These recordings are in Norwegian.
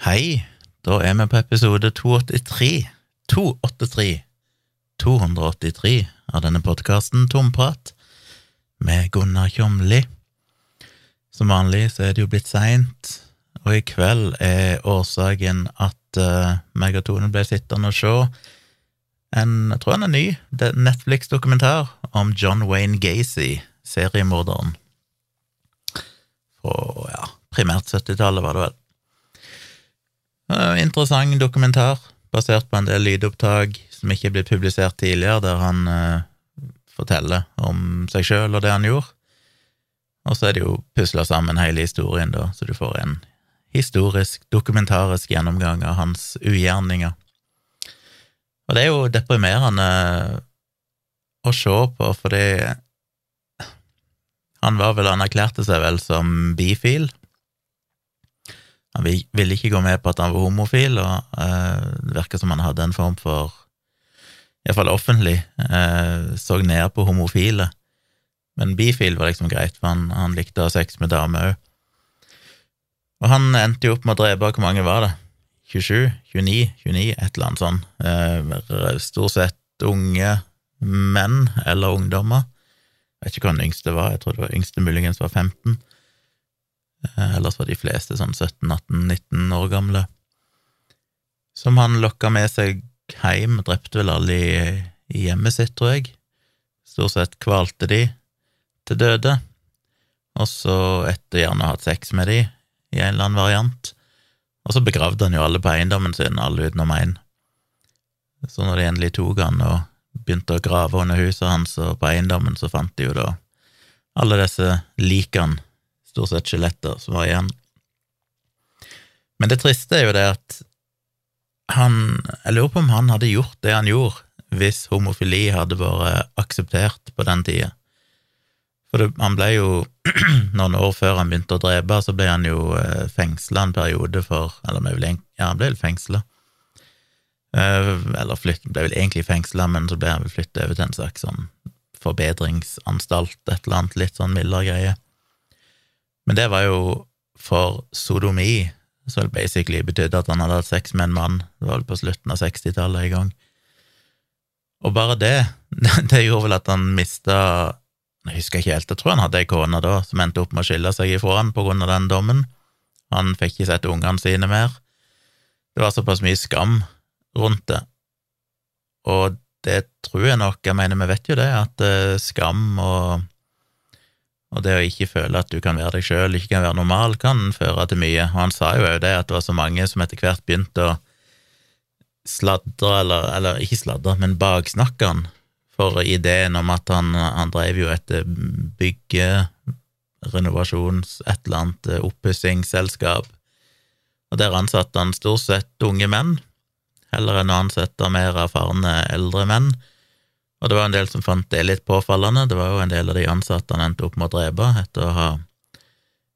Hei, da er vi på episode 283. 283. 283 av denne podkasten Tomprat med Gunnar Kjomli. Som vanlig så er det jo blitt seint, og i kveld er årsaken at uh, meg og Tone ble sittende og se en, jeg tror han er ny, Netflix-dokumentar om John Wayne Gacy, seriemorderen. Fra, ja, primært 70-tallet, var det vel. Interessant dokumentar basert på en del lydopptak som ikke er blitt publisert tidligere, der han uh, forteller om seg sjøl og det han gjorde. Og så er det jo pusla sammen hele historien, da, så du får en historisk, dokumentarisk gjennomgang av hans ugjerninger. Og det er jo deprimerende å se på, fordi han var vel, han erklærte seg vel som bifil, han ville ikke gå med på at han var homofil, og eh, det virka som han hadde en form for Iallfall offentlig eh, så ned på homofile. Men bifil var liksom greit, for han, han likte å ha sex med damer òg. Og han endte jo opp med å drepe Hvor mange var det? 27? 29? 29? Et eller annet sånn. Eh, stort sett unge menn eller ungdommer. Jeg vet ikke hva den yngste var, jeg tror det var yngste muligens var 15. Eh, ellers var de fleste sånn 17-18-19 år gamle. Som han lokka med seg hjem, drepte vel alle i, i hjemmet sitt, tror jeg. Stort sett kvalte de til døde, og så etter gjerne å ha hatt sex med de i en eller annen variant. Og så begravde han jo alle på eiendommen sin, alle utenom én. Så når de endelig tok han og begynte å grave under huset hans og på eiendommen, så fant de jo da alle disse likene stort sett skjeletter som var igjen. Men det triste er jo det at han Jeg lurer på om han hadde gjort det han gjorde, hvis homofili hadde vært akseptert på den tida. For det, han ble jo Noen år før han begynte å drepe, så ble han jo eh, fengsla en periode for Eller ja, han ble vel fengsla. Eh, eller flytt, ble vel egentlig fengsla, men så ble han vel flytta over til en slags sånn forbedringsanstalt, et eller annet litt sånn mildere greie. Men det var jo for sodomi, som basically betydde at han hadde hatt sex med en mann. Det var vel på slutten av 60-tallet en gang. Og bare det, det gjorde vel at han mista Jeg husker ikke helt, jeg tror han hadde ei kone da som endte opp med å skille seg ifra han på grunn av den dommen. Han fikk ikke sett ungene sine mer. Det var såpass mye skam rundt det. Og det tror jeg nok, jeg mener, vi vet jo det, at eh, skam og og det å ikke føle at du kan være deg sjøl, ikke kan være normal, kan føre til mye. Og han sa jo òg det, at det var så mange som etter hvert begynte å sladre, eller, eller ikke sladre, men baksnakke han for ideen om at han, han drev jo et bygge, renovasjons, et eller annet oppussingsselskap, og der ansatte han stort sett unge menn, heller enn å ansette mer erfarne eldre menn og det var en del som fant det litt påfallende. Det var jo en del av de ansatte han endte opp med å drepe etter å ha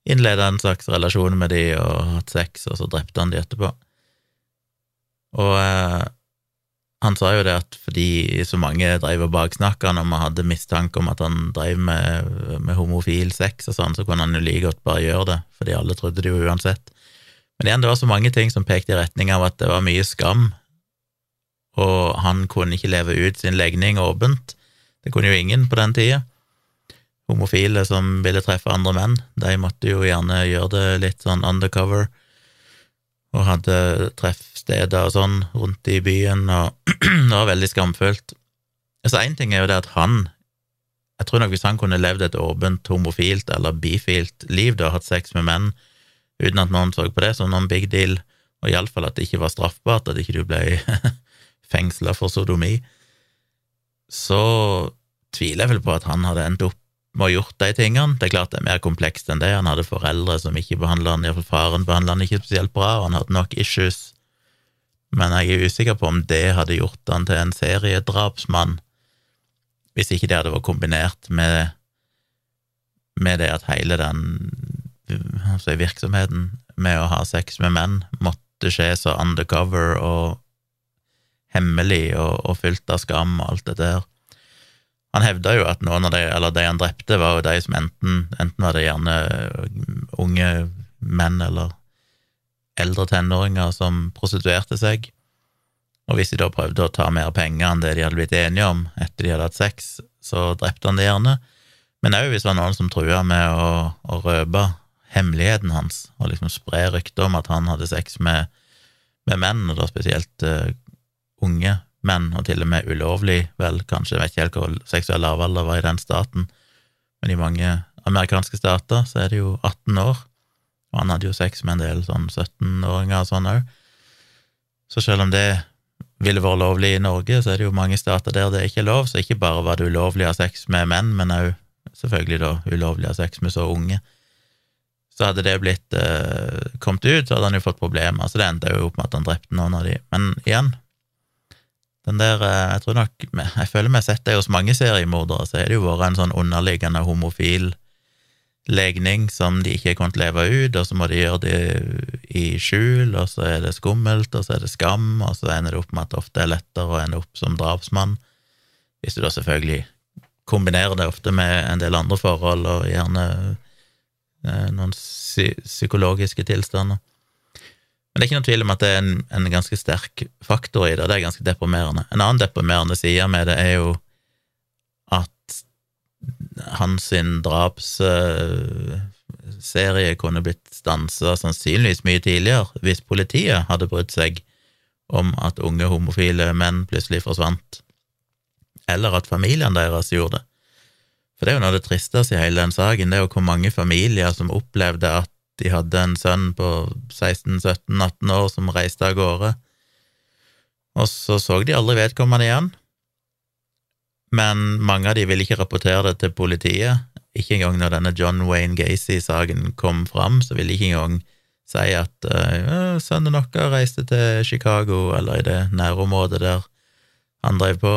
innleda en slags relasjon med de og hatt sex, og så drepte han de etterpå. Og eh, han sa jo det at fordi så mange drev og baksnakka han og og hadde mistanke om at han drev med, med, homofil sex og sånn, så kunne han jo like godt bare gjøre det, fordi alle trodde det jo uansett. Men igjen, det var så mange ting som pekte i retning av at det var mye skam og han kunne ikke leve ut sin legning åpent. Det kunne jo ingen på den tida. Homofile som ville treffe andre menn, de måtte jo gjerne gjøre det litt sånn undercover, og hadde treffsteder og sånn rundt i byen, og det var veldig skamfullt. Altså, én ting er jo det at han Jeg tror nok hvis han kunne levd et åpent homofilt eller bifilt liv, da, hatt sex med menn uten at noen så på det som noen big deal, og iallfall at det ikke var straffbart, at ikke du ble fengsla for sodomi, så tviler jeg vel på at han hadde endt opp med å gjort de tingene. Det er klart det er mer komplekst enn det. Han hadde foreldre som ikke behandla han, iallfall faren behandla han ikke spesielt bra, og han hadde nok issues. Men jeg er usikker på om det hadde gjort han til en seriedrapsmann, hvis ikke det hadde vært kombinert med, med det at hele den altså virksomheten med å ha sex med menn måtte skje så undercover og hemmelig og, og fylt av skam og alt det der. Han hevda jo at noen av de, eller de han drepte, var jo de som enten, enten var det gjerne unge menn eller eldre tenåringer som prostituerte seg, og hvis de da prøvde å ta mer penger enn det de hadde blitt enige om etter de hadde hatt sex, så drepte han det gjerne. Men òg hvis det var noen som trua med å, å røpe hemmeligheten hans, og liksom spre rykter om at han hadde sex med, med menn, og da spesielt uh, unge menn, og til og med ulovlig, vel, kanskje, jeg vet ikke helt hvor seksuell lavalder var i den staten, men i mange amerikanske stater så er det jo 18 år, og han hadde jo sex med en del sånn 17-åringer og sånn òg. Så selv om det ville vært lovlig i Norge, så er det jo mange stater der det ikke er lov, så ikke bare var det ulovlig å ha sex med menn, men òg selvfølgelig da ulovlig å ha sex med så unge. Så hadde det blitt eh, kommet ut, så hadde han jo fått problemer, så det endte jo opp med at han drepte noen av de. Men igjen, den der eh, Jeg tror nok Jeg føler vi har sett det hos mange seriemordere, så har det jo vært en sånn underliggende homofil legning som de ikke har kunnet leve ut, og så må de gjøre det i skjul, og så er det skummelt, og så er det skam, og så ender det opp med at det ofte er lettere å ende opp som drapsmann, hvis du da selvfølgelig kombinerer det ofte med en del andre forhold, og gjerne eh, noen psykologiske tilstander. Men det er ikke noen tvil om at det er en, en ganske sterk faktor i det, og det er ganske deprimerende. En annen deprimerende side med det er jo at hans drapsserie kunne blitt stansa sannsynligvis mye tidligere hvis politiet hadde brydd seg om at unge homofile menn plutselig forsvant, eller at familiene deres gjorde det. For det er jo noe av det tristeste i hele den saken, det er jo hvor mange familier som opplevde at de hadde en sønn på 16-17-18 år som reiste av gårde, og så så de aldri vedkommende igjen. Men mange av de ville ikke rapportere det til politiet. Ikke engang når denne John Wayne Gacy-saken kom fram, så ville de ikke engang si at øh, sønnen deres reiste til Chicago, eller i det nærområdet der han drev på.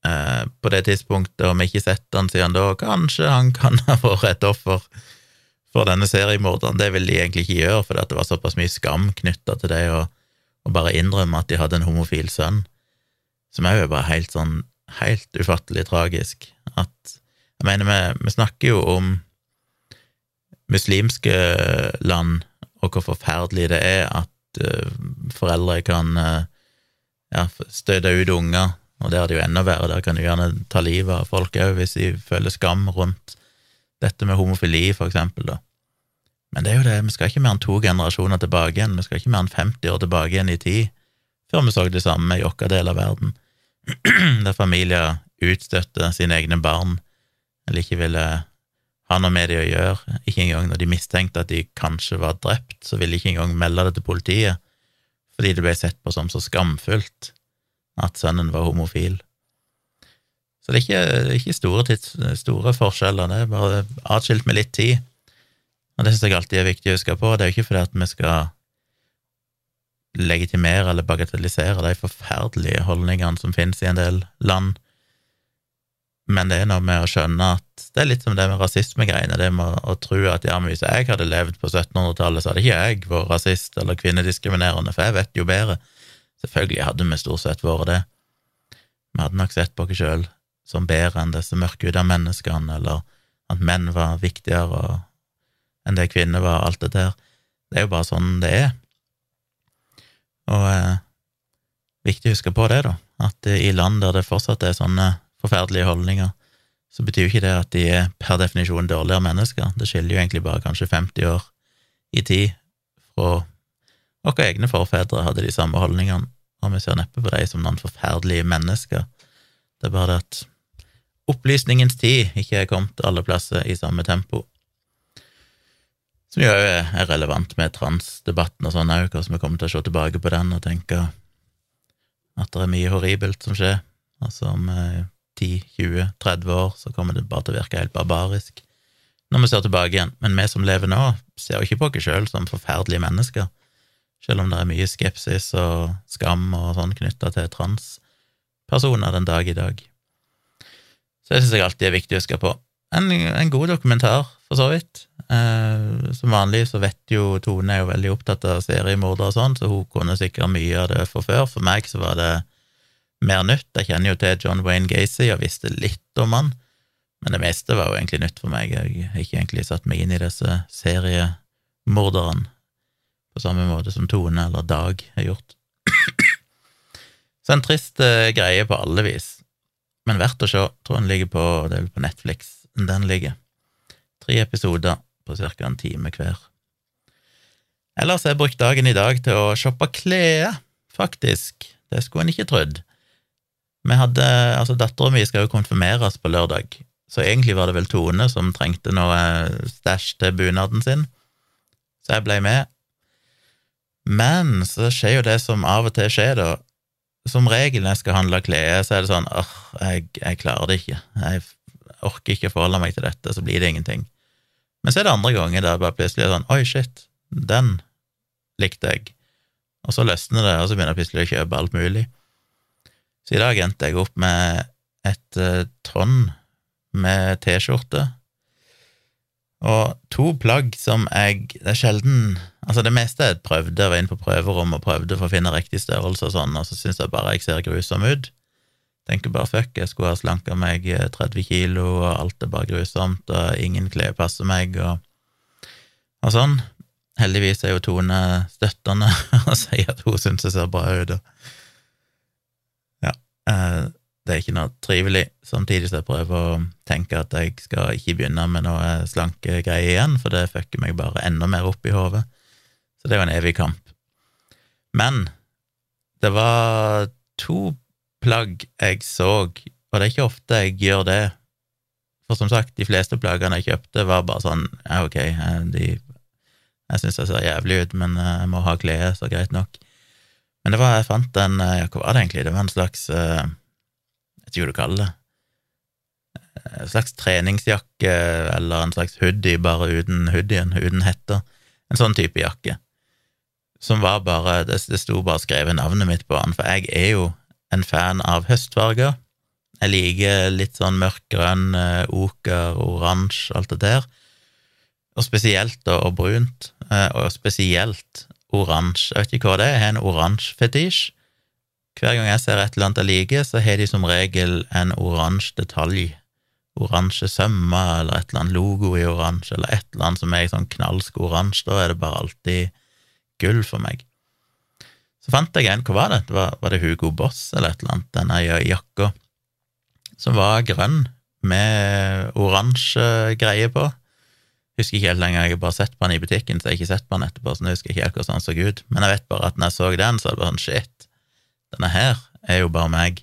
Uh, på det tidspunktet, om vi ikke sett han siden da, kanskje han kan ha vært et offer for denne seriemorderen. Det ville de egentlig ikke gjøre, fordi det var såpass mye skam knytta til det å, bare innrømme at de hadde en homofil sønn, som er bare helt sånn helt ufattelig tragisk. At Jeg mener, vi, vi snakker jo om muslimske land, og hvor forferdelig det er at uh, foreldre kan uh, ja, støte ut unger, og der er det jo enda verre, der kan du gjerne ta livet av folk òg hvis de føler skam rundt dette med homofili, for eksempel, da. Men det er jo det, vi skal ikke mer enn to generasjoner tilbake igjen, vi skal ikke mer enn 50 år tilbake igjen i tid, før vi så det samme i vår del av verden, der familier utstøtte sine egne barn, eller ikke ville ha noe med det å gjøre, ikke engang når de mistenkte at de kanskje var drept, så ville de ikke engang melde det til politiet, fordi det ble sett på som så skamfullt at sønnen var homofil. Så det er ikke, ikke store, tids, store, forskjeller, det er bare atskilt med litt tid. Og det syns jeg alltid er viktig å huske på. Det er jo ikke fordi at vi skal legitimere eller bagatellisere de forferdelige holdningene som finnes i en del land, men det er noe med å skjønne at det er litt som det med rasismegreiene, det med å, tro at ja, men hvis jeg hadde levd på 1700-tallet, så hadde ikke jeg vært rasist eller kvinnediskriminerende, for jeg vet jo bedre. Selvfølgelig hadde vi stort sett vært det. Vi hadde nok sett på oss sjøl som bedre enn disse mørkhuda menneskene, eller at menn var viktigere enn det kvinner var, alt det der. Det er jo bare sånn det er. Og eh, viktig å huske på det, da, at i land der det fortsatt er sånne forferdelige holdninger, så betyr jo ikke det at de er per definisjon dårligere mennesker. Det skiller jo egentlig bare kanskje 50 år i tid fra våre egne forfedre hadde de samme holdningene, og vi ser neppe på dem som noen forferdelige mennesker. Det er bare det at opplysningens tid ikke er kommet alle plasser i samme tempo. Som jo er relevant med transdebatten og sånn òg, hvordan vi kommer til å se tilbake på den og tenke at det er mye horribelt som skjer. Altså om 10-20-30 år så kommer det bare til å virke helt barbarisk når vi ser tilbake igjen. Men vi som lever nå, ser jo ikke på oss sjøl som forferdelige mennesker, selv om det er mye skepsis og skam og sånn knytta til transpersoner den dag i dag. Så det syns jeg alltid er viktig å huske på. En, en god dokumentar, for så vidt. Eh, som vanlig så vet jo Tone er jo veldig opptatt av seriemordere og sånn, så hun kunne sikkert mye av det fra før. For meg så var det mer nytt. Jeg kjenner jo til John Wayne Gacy og visste litt om han, men det meste var jo egentlig nytt for meg. Jeg har ikke egentlig satt meg inn i disse seriemorderne på samme måte som Tone eller Dag har gjort. Så en trist uh, greie på alle vis, men verdt å se. Tror den ligger på, det er vel på Netflix den ligger. Tre episoder på ca. en time hver. Ellers har jeg brukt dagen i dag til å shoppe klær, faktisk. Det skulle en ikke trodd. Vi hadde, altså Dattera mi skal jo konfirmeres på lørdag, så egentlig var det vel Tone som trengte noe stæsj til bunaden sin, så jeg ble med. Men så skjer jo det som av og til skjer, da. Som regel når jeg skal handle klær, så er det sånn åh, jeg, jeg, klarer det ikke. Jeg orker ikke forholde meg til dette, så blir det ingenting. Men så er det andre ganger der bare plutselig er sånn oi, shit, den likte jeg. Og så løsner det, og så begynner jeg plutselig å kjøpe alt mulig. Så i dag endte jeg opp med et uh, tonn med T-skjorte og to plagg som jeg Det er sjelden Altså, det meste jeg prøvde, var inne på prøverom og prøvde for å finne riktig størrelse og sånn, og så syns jeg bare jeg ser grusom ut. Tenker bare fuck, jeg skulle ha slanka meg 30 kilo, og alt er bare grusomt, og ingen klær passer meg, og, og sånn. Heldigvis er jo Tone støttende og sier at hun syns jeg ser bra ut, og Eh, det er ikke noe trivelig, samtidig som jeg prøver å tenke at jeg skal ikke begynne med noe slanke greier igjen, for det fucker meg bare enda mer opp i hodet. Så det er jo en evig kamp. Men det var to plagg jeg så, og det er ikke ofte jeg gjør det. For som sagt, de fleste plaggene jeg kjøpte, var bare sånn ja, ok, de, jeg syns jeg ser jævlig ut, men jeg må ha klede, så greit nok. Men det var, jeg fant en Ja, hva var det egentlig? Det var en slags Jeg vet ikke hva du kaller det. Eh, en slags treningsjakke eller en slags hoodie, bare uten hoodien, uten hette. En sånn type jakke. Som var bare Det, det sto bare skrevet navnet mitt på den, for jeg er jo en fan av høstfarger. Jeg liker litt sånn mørkgrønn, oker, oransje, alt det der. Og spesielt da, og brunt, og spesielt oransje. Jeg vet ikke hva det er, jeg har en oransje fetisj. Hver gang jeg ser et eller annet jeg liker, så har de som regel en oransje detalj. Oransje sømmer, eller et eller annet logo i oransje, eller et eller annet som er i sånn knallsk oransje. Da er det bare alltid gull for meg. Så fant jeg en, hva var det? var, var, det Hugo Boss eller et eller annet, denne jakka, som var grønn med oransje greie på. Husker ikke helt lenger, jeg har bare sett på den i butikken, så jeg har ikke sett på den etterpå, så jeg husker ikke helt hvordan den så ut. Men jeg vet bare at når jeg så den, så er det bare sånn shit, denne her er jo bare meg.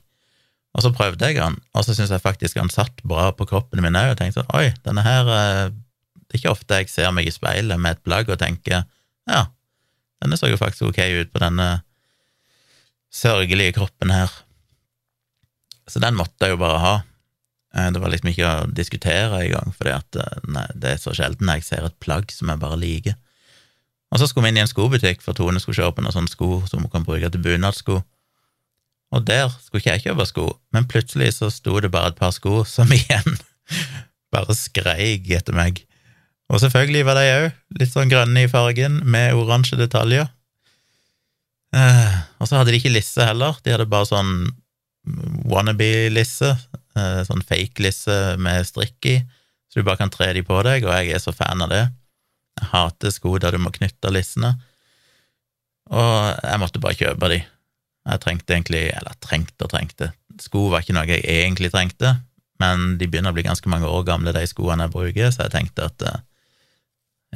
Og så prøvde jeg den, og så syns jeg faktisk han satt bra på kroppen min òg, og tenkte sånn oi, denne her eh, Det er ikke ofte jeg ser meg i speilet med et plagg og tenker ja, denne så jo faktisk ok ut på denne sørgelige kroppen her. Så den måtte jeg jo bare ha. Eh, det var liksom ikke å diskutere engang, for eh, det er så sjelden jeg ser et plagg som jeg bare liker. Og så skulle vi inn i en skobutikk, for Tone skulle kjøpe noen sånne sko som hun kan bruke til bunadssko. Og der skulle ikke jeg kjøpe sko, men plutselig så sto det bare et par sko som igjen bare skreik etter meg. Og selvfølgelig var de òg litt sånn grønne i fargen, med oransje detaljer. Eh, og så hadde de ikke lisse heller, de hadde bare sånn wannabe-lisse, Eh, sånn fake-lisse med strikk i, så du bare kan tre de på deg, og jeg er så fan av det. Jeg hater sko der du må knytte lissene, og jeg måtte bare kjøpe de. Jeg trengte egentlig, eller trengte og trengte, sko var ikke noe jeg egentlig trengte, men de begynner å bli ganske mange år gamle, de skoene jeg bruker, så jeg tenkte at eh,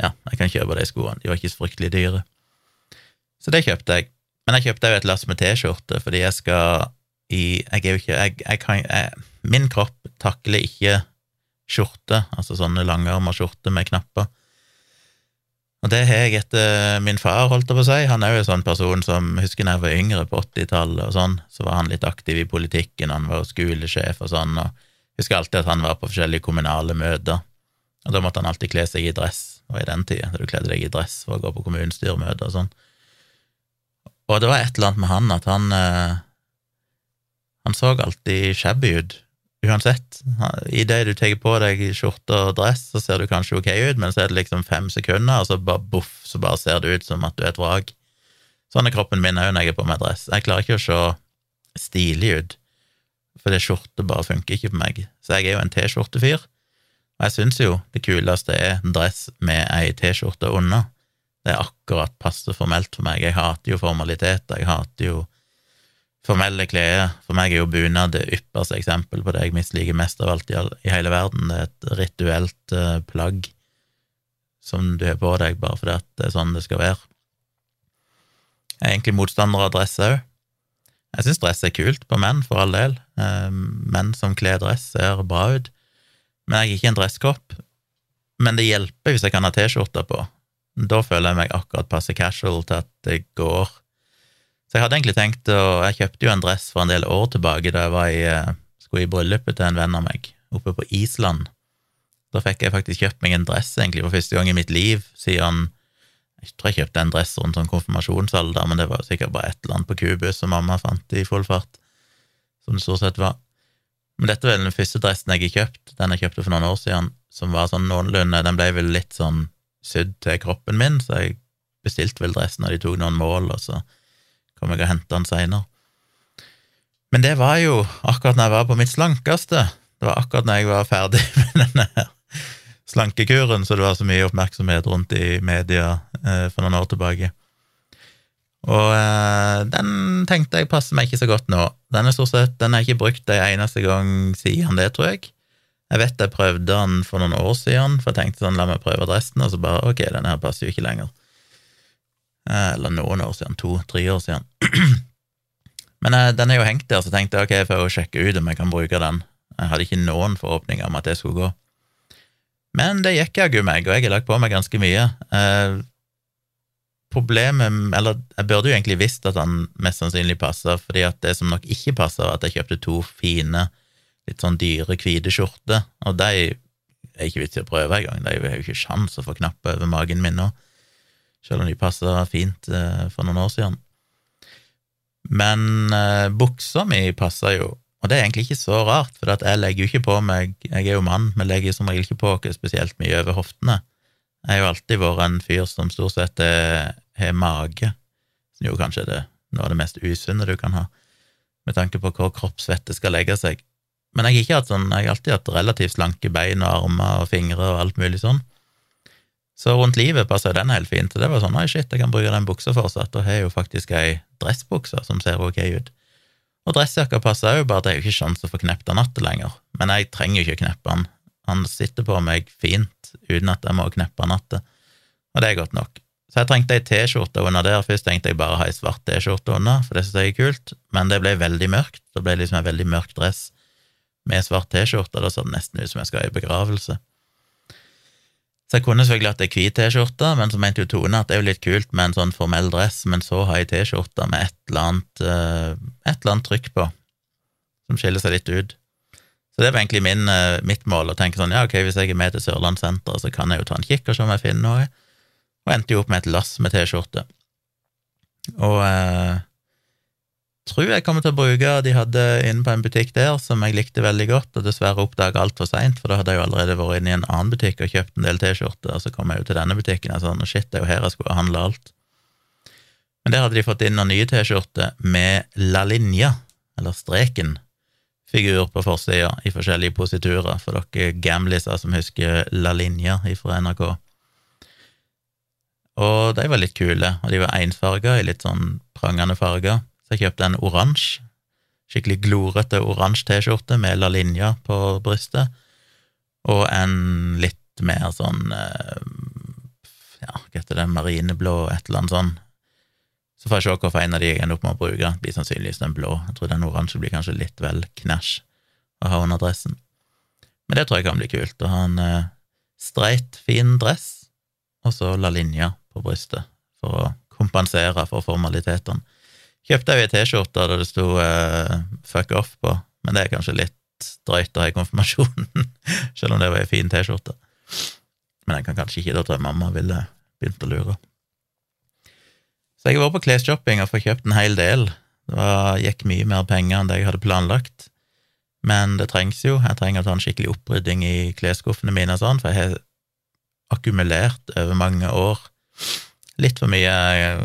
ja, jeg kan kjøpe de skoene, de var ikke så fryktelig dyre. Så det kjøpte jeg. Men jeg kjøpte jo et lass med T-skjorte, fordi jeg skal i Jeg er jo ikke jeg, jeg kan jeg, Min kropp takler ikke skjorte, altså sånne langarma skjorter med knapper. Og det har jeg etter min far, holdt jeg på å si. Han er jo en sånn person som husker da jeg var yngre, på 80-tallet og sånn, så var han litt aktiv i politikken, han var skolesjef og sånn, og husker alltid at han var på forskjellige kommunale møter, og da måtte han alltid kle seg i dress, og i den tida, da du kledde deg i dress for å gå på kommunestyremøter og sånn. Og det var et eller annet med han at han eh, Han så alltid shabby ut Uansett, idet du tar på deg skjorte og dress, så ser du kanskje ok ut, men så er det liksom fem sekunder, og så bare boff, så bare ser det ut som at du er et vrak. Sånn er kroppen min òg når jeg er på meg dress. Jeg klarer ikke å se stilig ut, for det skjorte bare funker ikke på meg. Så jeg er jo en T-skjortefyr, og jeg syns jo det kuleste er en dress med ei T-skjorte under. Det er akkurat passe formelt for meg. Jeg hater jo formaliteter, jeg hater jo formelle klær. For meg er jo bunad det ypperste eksempel på det jeg misliker mest av alt i, hele verden. Det er et rituelt uh, plagg som du har på deg bare fordi at det er sånn det skal være. Jeg er egentlig motstander av dress òg. Jeg syns dress er kult på menn, for all del. Uh, menn som kler dress, ser bra ut. Men jeg er ikke en dresskopp. Men det hjelper hvis jeg kan ha T-skjorte på. Da føler jeg meg akkurat passe casual til at det går. Så jeg hadde egentlig tenkt å Jeg kjøpte jo en dress for en del år tilbake da jeg i, eh, skulle i bryllupet til en venn av meg oppe på Island. Da fikk jeg faktisk kjøpt meg en dress egentlig for første gang i mitt liv siden Jeg tror jeg kjøpte en dress rundt sånn konfirmasjonsalder, men det var sikkert bare et eller annet på Kubus som mamma fant i full fart, som det stort sett var. Men dette var den første dressen jeg har kjøpt, den jeg kjøpte for noen år siden, som var sånn noenlunde Den ble vel litt sånn sydd til kroppen min, så jeg bestilte vel dressen, og de tok noen mål, og så kom jeg og henter den seinere. Men det var jo akkurat når jeg var på mitt slankeste. Det var akkurat når jeg var ferdig med denne slankekuren, så det var så mye oppmerksomhet rundt i media eh, for noen år tilbake. Og eh, den tenkte jeg passer meg ikke så godt nå. Den er stort sett, den er ikke brukt en eneste gang siden det, tror jeg. Jeg vet jeg prøvde den for noen år siden, for jeg tenkte sånn, la meg prøve dressen, og så bare ok, denne her passer jo ikke lenger. Eh, eller noen år siden, to-tre år siden. Men eh, den er jo hengt der, så tenkte jeg ok, jeg får sjekke ut om jeg kan bruke den. Jeg hadde ikke noen forhåpninger om at det skulle gå. Men det gikk jaggu meg, og jeg har lagt på meg ganske mye. Eh, problemet Eller jeg burde jo egentlig visst at han mest sannsynlig passer, fordi at det som nok ikke passer, var at jeg kjøpte to fine litt sånn dyre, hvite skjorter, og de er ikke vits i å prøve engang, de har jo ikke sjans å få knapp over magen min nå, selv om de passer fint eh, for noen år siden. Men eh, buksa mi passer jo, og det er egentlig ikke så rart, for jeg legger jo ikke på meg Jeg er jo mann, men legger som regel ikke på oss spesielt mye over hoftene. Jeg har jo alltid vært en fyr som stort sett har mage, som jo kanskje er noe av det mest usunne du kan ha, med tanke på hvor kroppsvettet skal legge seg. Men jeg har sånn, jeg har alltid hatt relativt slanke bein og armer og fingre og alt mulig sånn. Så rundt livet passer den helt fint. Og det var sånn oi, shit, jeg kan bruke den buksa fortsatt, og har jo faktisk ei dressbukse som ser ok ut. Og dressjakka passer òg, bare at jeg har ikke sjanse å få knept den natta lenger. Men jeg trenger ikke å kneppe den. Han sitter på meg fint uten at jeg må kneppe den natta, og det er godt nok. Så jeg trengte ei T-skjorte under der. Først tenkte jeg bare å ha ei svart T-skjorte under, for det synes jeg er kult, men det ble veldig mørkt. Det ble liksom en veldig mørk dress med svart T-skjorte. Da så det nesten ut som jeg skal i begravelse. Så jeg kunne selvfølgelig hatt ei hvit T-skjorte, men så mente jo Tone at det er jo litt kult med en sånn formell dress, men så har ei T-skjorte med et eller, annet, eh, et eller annet trykk på, som skiller seg litt ut. Så det var egentlig min, eh, mitt mål, å tenke sånn ja, ok, hvis jeg er med til Sørlandssenteret, så kan jeg jo ta en kikk og se om jeg finner noe, og endte jo opp med et lass med T-skjorte. Og eh, tror jeg kommer til å bruke de hadde inne på en butikk der som jeg likte veldig godt, og dessverre oppdaga altfor seint, for da hadde jeg jo allerede vært inne i en annen butikk og kjøpt en del T-skjorter, og så kom jeg jo til denne butikken og sånn, shit, det er jo her jeg skulle handle alt. Men der hadde de fått inn noen nye T-skjorter med La Linja, eller Streken, figur på forsida i forskjellige positurer, for dere gamliser som husker La Linja fra NRK. Og de var litt kule, og de var ensfarga i litt sånn prangende farger. Så jeg kjøpte en oransje, skikkelig glorete oransje T-skjorte med La Linja på brystet, og en litt mer sånn eh, ja, hva heter det, marineblå, et eller annet sånn. Så får jeg se hvilken en av de jeg ender opp med å bruke. Blir sannsynligvis den blå. Jeg tror den oransje blir kanskje litt vel knæsj å ha under dressen. Men det tror jeg kan bli kult, å ha en uh, streit, fin dress, og så La Linja på brystet, for å kompensere for formalitetene. Kjøpte jeg ei T-skjorte der det sto uh, 'fuck off' på, men det er kanskje litt drøyt å ha i konfirmasjonen, selv om det var ei fin T-skjorte. Men jeg kan kanskje ikke, da tror jeg mamma ville begynt å lure. Så jeg har vært på klesshopping og fått kjøpt en hel del. Det var, gikk mye mer penger enn det jeg hadde planlagt, men det trengs jo. Jeg trenger å ta en skikkelig opprydding i klesskuffene mine og sånn, for jeg har akkumulert over mange år litt for mye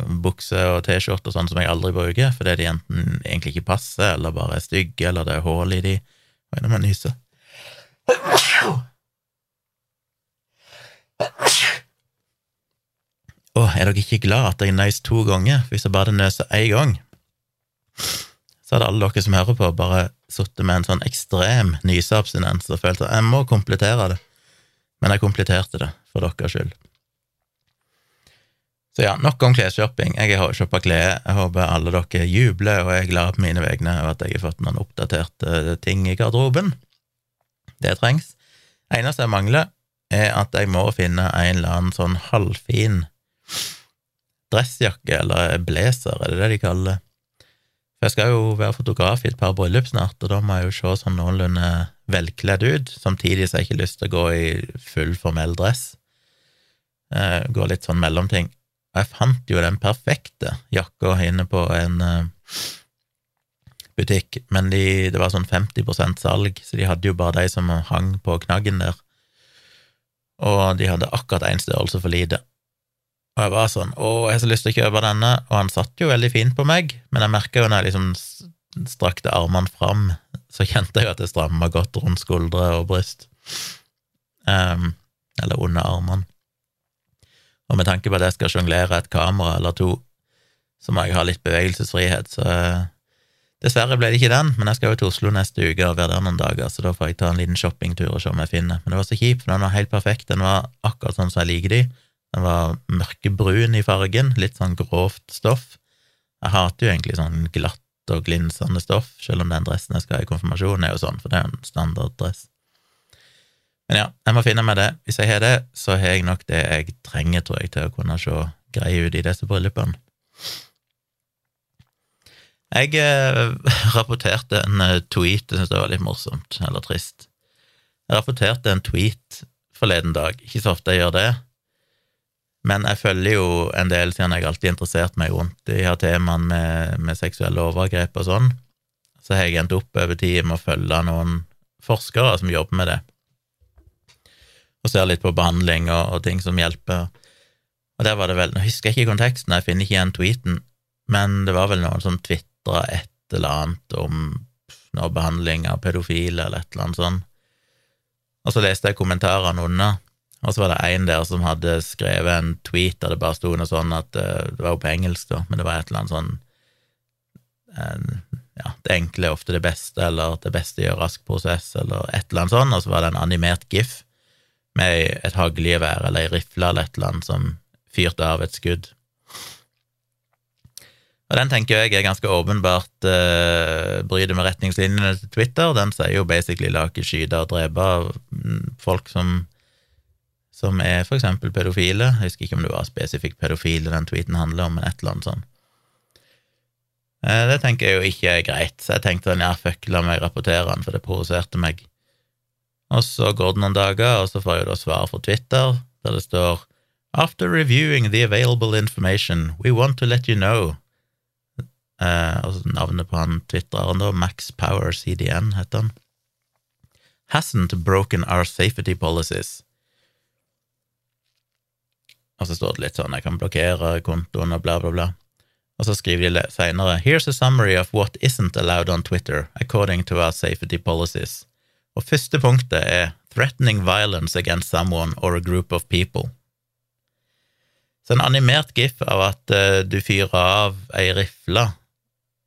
bukse bukser og T-skjorter sånn som jeg aldri bruker, fordi de enten egentlig ikke passer, eller bare er stygge, eller det er hull i de. Oi, nå må jeg nyse. Å, er dere ikke glad at jeg nøys to ganger? Hvis jeg bare hadde nøst én gang, så hadde alle dere som hører på, bare sittet med en sånn ekstrem nyseabstinens og følt at jeg må komplettere det. Men jeg kompletterte det for deres skyld. Så ja, nok om klesshopping. Jeg har shoppa klær. Jeg håper alle dere jubler og er glad på mine vegne over at jeg har fått noen oppdaterte ting i garderoben. Det trengs. Eneste jeg mangler, er at jeg må finne en eller annen sånn halvfin dressjakke, eller blazer, er det det de kaller det? For jeg skal jo være fotograf i et par bryllup snart, og da må jeg jo se sånn noenlunde velkledd ut, samtidig så har jeg ikke lyst til å gå i full formell dress. Eh, gå litt sånn mellomting. Og jeg fant jo den perfekte jakka inne på en uh, butikk, men de, det var sånn 50% salg, så de hadde jo bare de som hang på knaggen der. Og de hadde akkurat én størrelse for lite. Og jeg var sånn Å, jeg har så lyst til å kjøpe denne, og han satt jo veldig fint på meg, men jeg merka jo når jeg liksom strakte armene fram, så kjente jeg jo at det stramma godt rundt skuldre og bryst. Um, eller under armene. Og med tanke på at jeg skal sjonglere et kamera eller to, så må jeg ha litt bevegelsesfrihet, så eh, dessverre ble det ikke den, men jeg skal jo til Oslo neste uke og være der noen dager, så da får jeg ta en liten shoppingtur og se om jeg finner. Men det var så kjipt, for den var helt perfekt, den var akkurat sånn som jeg liker de. Den var mørkebrun i fargen, litt sånn grovt stoff. Jeg hater jo egentlig sånn glatt og glinsende stoff, selv om den dressen jeg skal ha i konfirmasjonen, er jo sånn, for det er jo en standarddress. Men ja, jeg må finne meg det. Hvis jeg har det, så har jeg nok det jeg trenger, tror jeg, til å kunne se grei ut i disse bryllupene. Jeg eh, rapporterte en eh, tweet, jeg syntes det var litt morsomt, eller trist. Jeg rapporterte en tweet forleden dag, ikke så ofte jeg gjør det, men jeg følger jo en del, siden jeg alltid interessert meg rundt de her temaene med, med seksuelle overgrep og sånn, så har jeg endt opp over tid med å følge noen forskere som jobber med det og ser litt på behandling og, og, ting som hjelper. Og der var det vel, Nå husker jeg ikke konteksten, jeg finner ikke igjen tweeten, men det var vel noen som tvitra et eller annet om noe behandling av pedofile eller et eller annet sånt. Og så leste jeg kommentarene under, og så var det en der som hadde skrevet en tweet der det bare sto noe sånn at eh, Det var jo på engelsk, da, men det var et eller annet sånn ja, det enkle er ofte det beste, eller det beste gjør rask prosess, eller et eller annet sånt, og så var det en animert gif med et haglgevær eller ei rifle eller et eller annet som fyrte av et skudd. Og den tenker jeg er ganske åpenbart eh, bryter med retningslinjene til Twitter. Den sier jo basically la ikke skyte og drepe folk som, som er for eksempel pedofile. Jeg husker ikke om det var spesifikt pedofile den tweeten handler om, men et eller annet sånt. Eh, det tenker jeg jo ikke er greit, så jeg tenkte ja, fuck, la meg rapportere den, for det provoserte meg. Og så går det noen dager, og så får jeg da svar fra Twitter, der det står After reviewing the available information, we want to let you know eh, Og navnet på han twitreren, da, Max Power CDN, heter han. Hasn't broken our safety policies. Og så står det litt sånn, jeg kan blokkere kontoen og bla, bla, bla. Og så skriver de seinere Here's a summary of what isn't allowed on Twitter, according to our safety policies. Og første punktet er threatening violence against someone or a group of people. Så en animert gif av at uh, du fyrer av ei rifle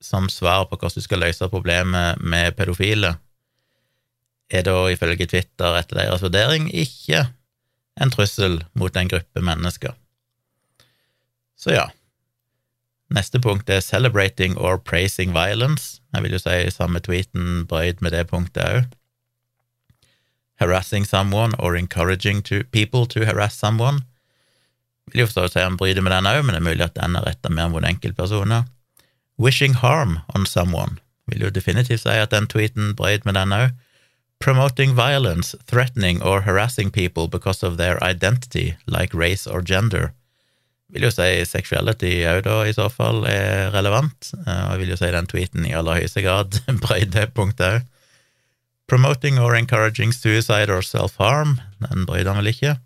som svar på hvordan du skal løse problemet med pedofile, er da ifølge Twitter etter deres vurdering ikke en trussel mot en gruppe mennesker. Så ja. Neste punkt er celebrating or praising violence. Jeg vil jo si samme tweeten brøyd med det punktet òg harassing someone or encouraging to people to harass someone. Jeg Vil jo forstå si han bryter med den òg, men det er mulig at den er retta mer mot enkeltpersoner. Wishing harm on someone vil jo definitivt si at den tweeten brøt med den òg. Promoting violence, threatening or harassing people because of their identity, like race or gender. Vil jo si sexuality òg, da, i så fall, er relevant. Eh, og jeg vil jo si den tweeten i aller høyeste grad brøt det punktet òg. Promoting or encouraging suicide or self-harm, den brydde han vel ikke.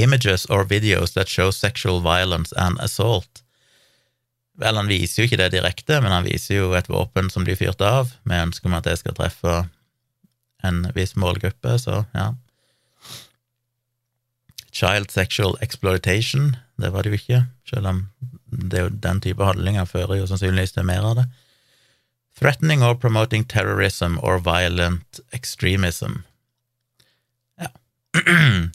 Images or videos that show sexual violence and assault. Vel, han viser jo ikke det direkte, men han viser jo et våpen som blir fyrt av, med ønske om at det skal treffe en viss målgruppe, så ja. child sexual exploitation. Det var det jo ikke, selv om det den type handlinger fører jo sannsynligvis til mer av det. Threatening or promoting terrorism or violent extremism. Ja.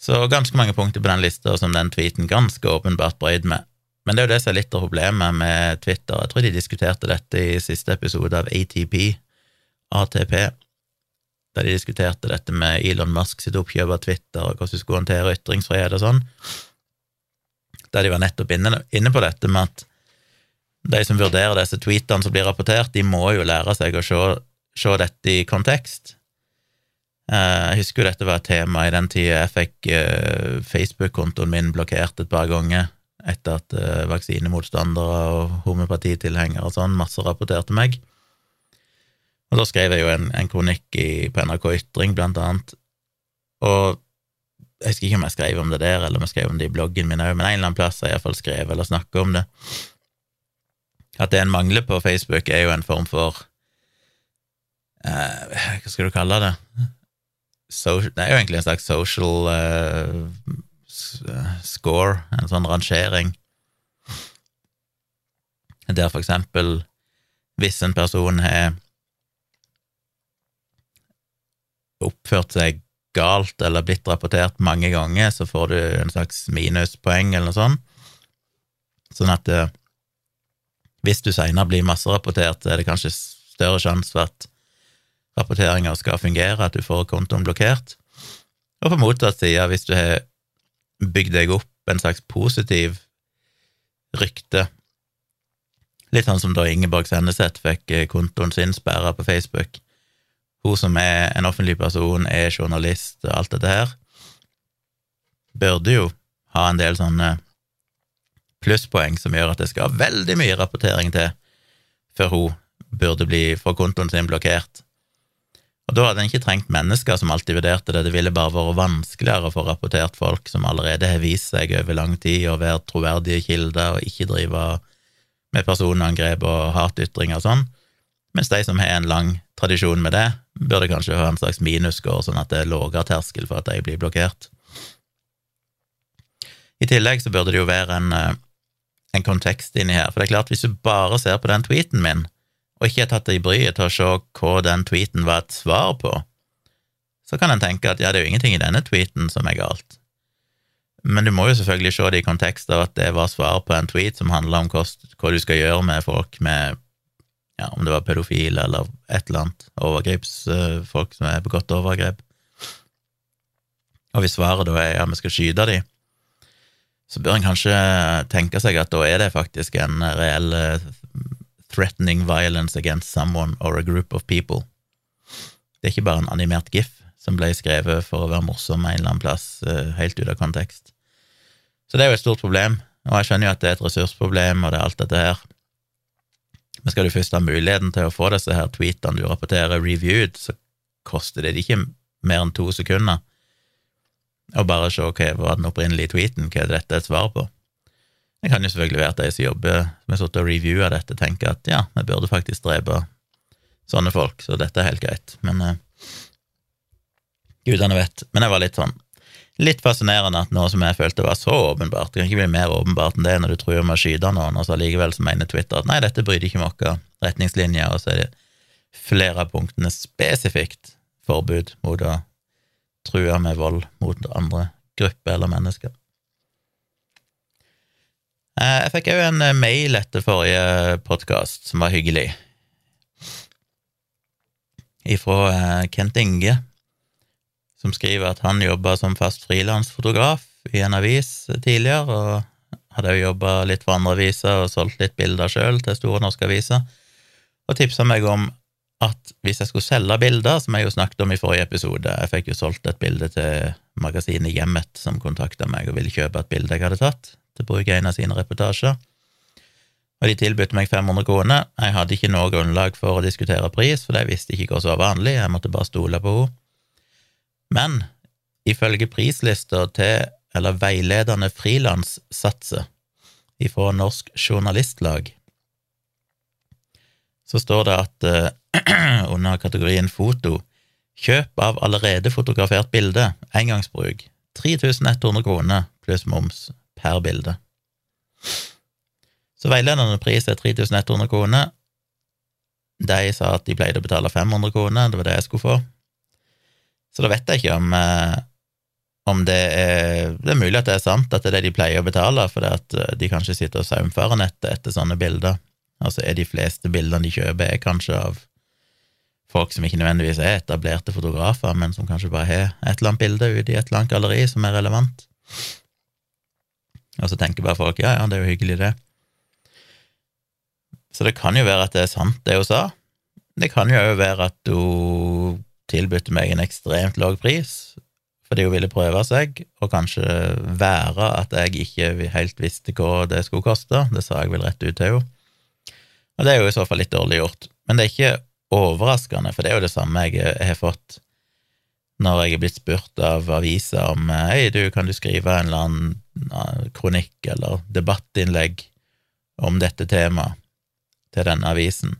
Så ganske mange punkter på den lista som den tweeten ganske åpenbart brøyd med. Men det er jo det som er litt av problemet med Twitter. Jeg tror de diskuterte dette i siste episode av ATP, ATP, da de diskuterte dette med Elon Musk sitt oppkjøp av Twitter, og hvordan du skulle håndtere ytringsfrihet og sånn. Da de var nettopp inne, inne på dette med at de som vurderer disse tweetene som blir rapportert, de må jo lære seg å se, se dette i kontekst. Eh, jeg husker jo dette var et tema i den tida jeg fikk eh, Facebook-kontoen min blokkert et par ganger etter at eh, vaksinemotstandere og homopatitilhengere og sånn masse rapporterte meg. Og da skrev jeg jo en, en kronikk i, på NRK Ytring, blant annet, og jeg husker ikke om jeg skrev om det der, eller om jeg skrev om det i bloggen min òg, men en eller annen plass har jeg iallfall skrevet eller snakket om det. At det en mangler på Facebook, er jo en form for eh, Hva skal du kalle det? So, det er jo egentlig en slags social eh, score, en sånn rangering, der for eksempel hvis en person har oppført seg galt eller blitt rapportert mange ganger, så får du en slags minuspoeng eller noe sånt. Sånn at eh, hvis du seinere blir masserapportert, er det kanskje større sjanse for at rapporteringa skal fungere, at du får kontoen blokkert. Og på motsatt side, hvis du har bygd deg opp en slags positiv rykte, litt sånn som da Ingeborg Senneset fikk eh, kontoen sin sperra på Facebook, hun som er en offentlig person, er journalist og alt dette her, burde jo ha en del sånne plusspoeng som gjør at det skal veldig mye rapportering til før hun burde bli få kontoen sin blokkert. Og da hadde en ikke trengt mennesker som alltid vurderte det, det ville bare vært vanskeligere å få rapportert folk som allerede har vist seg over lang tid å være troverdige kilder og ikke drive med personangrep og hatytringer og sånn, mens de som har en lang tradisjon med det, burde kanskje ha en slags minusscore, sånn at det er lavere terskel for at de blir blokkert. I tillegg så burde det jo være en, eh, en kontekst inni her, for det er klart, hvis du bare ser på den tweeten min, og ikke har tatt deg bryet til å se hva den tweeten var et svar på, så kan en tenke at ja, det er jo ingenting i denne tweeten som er galt. Men du må jo selvfølgelig se det i kontekst av at det var svar på en tweet som handler om hva, du skal gjøre med folk med ja, om det var pedofile eller et eller annet, overgripsfolk som har begått overgrep. Og hvis svaret da er ja, vi skal skyte dem, så bør en kanskje tenke seg at da er det faktisk en reell eh, threatening violence against someone or a group of people. Det er ikke bare en animert gif som ble skrevet for å være morsom en eller annen plass, eh, helt ut av kontekst. Så det er jo et stort problem, og jeg skjønner jo at det er et ressursproblem, og det er alt dette her. Men skal du først ha muligheten til å få disse her tweetene du rapporterer reviewed, så koster det ikke mer enn to sekunder å bare se hva var den opprinnelige tweeten, hva er dette et svar på? Det kan jo selvfølgelig være at de som jobber med å reviewe dette, tenker at ja, vi burde faktisk drepe sånne folk, så dette er helt greit, men uh, gudene vet. Men jeg var litt sånn litt fascinerende at noe som jeg følte var så åpenbart, det kan ikke bli mer åpenbart enn det når du tror med å skyte noen, og så allikevel så mener Twitter at nei, dette bryter ikke med våre retningslinjer, og så er det flere av punktene spesifikt forbud mot å true med vold mot andre grupper eller mennesker. Eh, jeg fikk òg en eh, mail etter forrige podkast som var hyggelig, ifra eh, Kent Inge, som skriver at han jobba som fast frilansfotograf i en avis tidligere, og hadde òg jobba litt for andre aviser og solgt litt bilder sjøl til store norske aviser, og tipsa meg om at hvis jeg skulle selge bilder, som jeg jo snakket om i forrige episode Jeg fikk jo solgt et bilde til magasinet Hjemmet, som kontakta meg og ville kjøpe et bilde jeg hadde tatt, til bruk i en av sine reportasjer. Og de tilbød meg 500 kroner. Jeg hadde ikke noe grunnlag for å diskutere pris, for jeg visste ikke hva som var vanlig, jeg måtte bare stole på henne. Men ifølge prislister til, eller veiledende frilanssatser ifra Norsk Journalistlag, så står det at uh, under kategorien foto kjøp av allerede fotografert bilde, engangsbruk, 3100 kroner pluss moms per bilde. Så veiledende pris er 3100 kroner. De sa at de pleide å betale 500 kroner, det var det jeg skulle få. Så da vet jeg ikke om, eh, om det er Det er mulig at det er sant, at det er det de pleier å betale, fordi at eh, de kanskje sitter og saumfører nettet etter sånne bilder. Altså er de fleste bildene de kjøper, er kanskje av folk som ikke nødvendigvis er etablerte fotografer, men som kanskje bare har et eller annet bilde ute i et eller annet galleri som er relevant. Og så tenker bare folk ja, ja, det er jo hyggelig, det. Så det kan jo være at det er sant, det hun sa. Det kan jo òg være at hun tilbød meg en ekstremt lav pris fordi hun ville prøve seg, og kanskje være at jeg ikke helt visste hva det skulle koste. Det sa jeg vel rett ut til henne. Og det er jo i så fall litt dårlig gjort. Men det er ikke overraskende, for det er jo det samme jeg har fått når jeg er blitt spurt av aviser om hei, du, kan du skrive en eller annen kronikk eller debattinnlegg om dette temaet til denne avisen,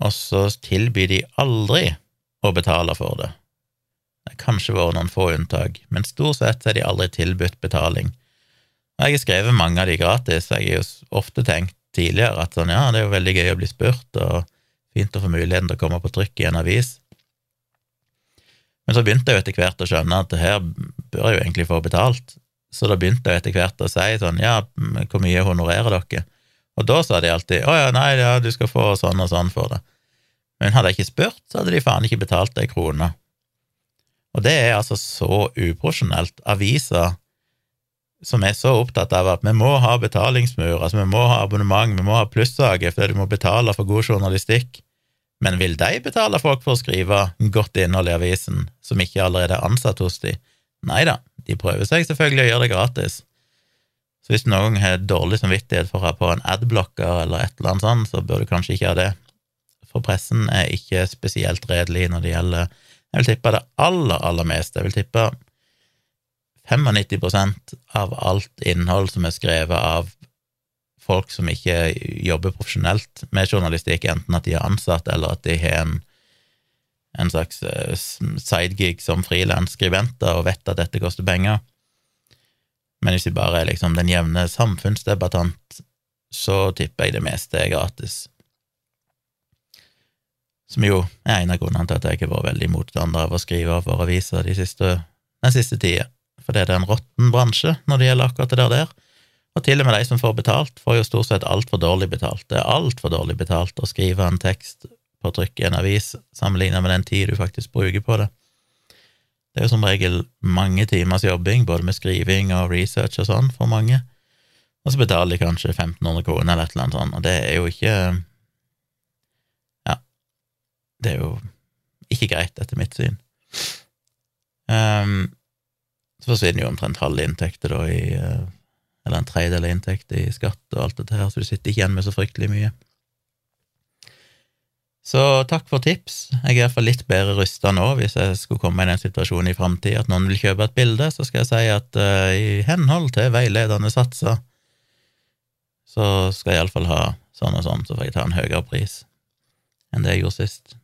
og så tilbyr de aldri å betale for det. Det har kanskje vært noen få unntak, men stort sett er de aldri tilbudt betaling. Jeg har skrevet mange av de gratis, og jeg har jo ofte tenkt tidligere at sånn, ja, det er jo veldig gøy å bli spurt, og fint å få muligheten til å komme på trykk i en avis. Men så begynte jeg jo etter hvert å skjønne at det her bør jeg jo egentlig få betalt, så da begynte jeg etter hvert å si sånn, ja, hvor mye honorerer dere? Og da sa de alltid å ja, nei, ja, du skal få sånn og sånn for det. Men hadde jeg ikke spurt, så hadde de faen ikke betalt ei krone. Og det er altså så uprofesjonelt. Aviser som er så opptatt av at vi må ha betalingsmur, altså vi må ha abonnement, vi må ha plussaker fordi du må betale for god journalistikk. Men vil de betale folk for å skrive godt innhold i avisen, som ikke allerede er ansatt hos de? Nei da, de prøver seg selvfølgelig å gjøre det gratis. Så hvis noen har dårlig samvittighet for å ha på en adblocker eller et eller annet sånt, så bør du kanskje ikke ha det. For pressen er ikke spesielt redelig når det gjelder Jeg vil tippe det aller, aller meste. Jeg vil tippe 95% av alt innhold som er skrevet av folk som ikke jobber profesjonelt med journalistikk, enten at de er ansatt, eller at de har en, en slags eh, sidegig som frilansskribenter og vet at dette koster penger. Men hvis de bare er liksom den jevne samfunnsdebattant, så tipper jeg det meste er gratis. Som jo er en av grunnene til at jeg har vært veldig motstander av å skrive for aviser de siste, den siste tida for det er en råtten bransje når det gjelder akkurat det der. Og til og med de som får betalt, får jo stort sett altfor dårlig betalt. Det er altfor dårlig betalt å skrive en tekst på trykk i en avis, sammenlignet med den tid du faktisk bruker på det. Det er jo som regel mange timers jobbing, både med skriving og research og sånn, for mange, og så betaler de kanskje 1500 kroner eller et eller annet sånt, og det er jo ikke Ja, det er jo ikke greit, etter mitt syn. Um, så forsvinner jo omtrent halve inntekten da, i eh, Eller en tredjedel av inntekt i skatt og alt dette her, så du sitter ikke igjen med så fryktelig mye. Så takk for tips. Jeg er iallfall litt bedre rusta nå hvis jeg skulle komme i den situasjonen i framtida at noen vil kjøpe et bilde, så skal jeg si at uh, i henhold til veiledende satser, så skal jeg iallfall ha sånn og sånn, så får jeg ta en høyere pris enn det jeg gjorde sist.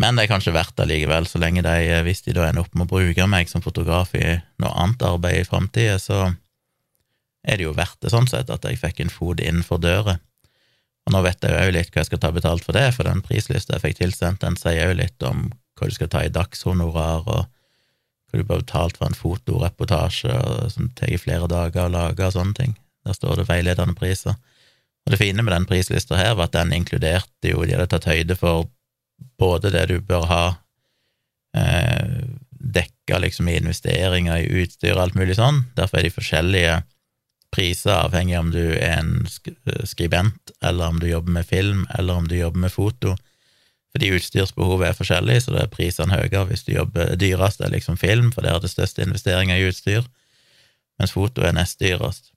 Men det er kanskje verdt det likevel, så lenge de, eh, hvis de da ender opp med å bruke meg som fotograf i noe annet arbeid i framtida, så er det jo verdt det sånn sett at jeg fikk en fot innenfor døra. Og nå vet jeg jo litt hva jeg skal ta betalt for det, for den prislista jeg fikk tilsendt, den sier jo litt om hva du skal ta i dagshonorar, og hva du bør betalt for en fotoreportasje som tar flere dager å lage, og sånne ting. Der står det veiledende priser. Og det fine med den prislista her var at den inkluderte jo, de hadde tatt høyde for både det du bør ha eh, dekka liksom i investeringer i utstyr og alt mulig sånn. Derfor er de forskjellige priser avhengig av om du er en skribent, eller om du jobber med film, eller om du jobber med foto. Fordi utstyrsbehovet er forskjellig, så det er prisene høyere hvis du jobber dyrest er liksom film, for det er det største investeringa i utstyr, mens foto er nest dyrest.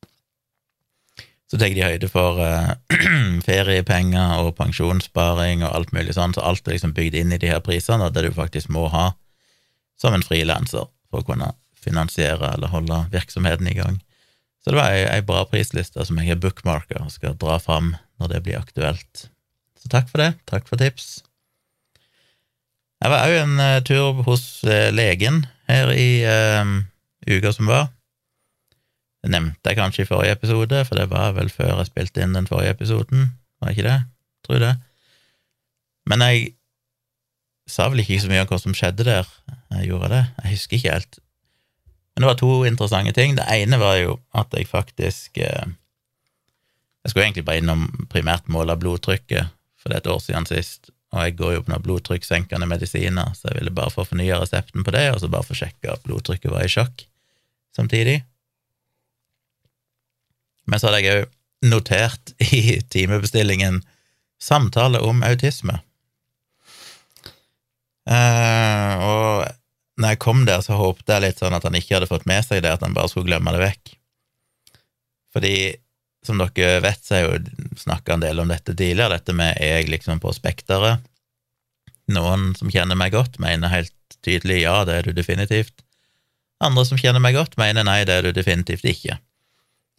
Så tar de høyde for uh, feriepenger og pensjonssparing og alt mulig sånn, så alt er liksom bygd inn i de her prisene, det du faktisk må ha som en frilanser for å kunne finansiere eller holde virksomheten i gang. Så det var ei, ei bra prisliste som jeg har bookmarka og skal dra fram når det blir aktuelt. Så takk for det. Takk for tips. Jeg var òg en uh, tur hos uh, legen her i uh, uka som var. Det nevnte jeg kanskje i forrige episode, for det var vel før jeg spilte inn den forrige episoden, var ikke det? Tror det. Men jeg sa vel ikke så mye om hva som skjedde der. Jeg gjorde det. Jeg husker ikke helt. Men det var to interessante ting. Det ene var jo at jeg faktisk eh, Jeg skulle egentlig bare innom primært måle blodtrykket, for det er et år siden sist, og jeg går jo på noen blodtrykkssenkende medisiner, så jeg ville bare få fornya resepten på det, og så bare få sjekka at blodtrykket var i sjokk samtidig. Men så hadde jeg òg notert i timebestillingen samtale om autisme. Eh, og når jeg kom der, så håpte jeg litt sånn at han ikke hadde fått med seg det, at han bare skulle glemme det vekk. Fordi, som dere vet, så har jeg jo snakka en del om dette tidligere, dette med er jeg liksom på spekteret. Noen som kjenner meg godt, mener helt tydelig ja, det er du definitivt. Andre som kjenner meg godt, mener nei, det er du definitivt ikke.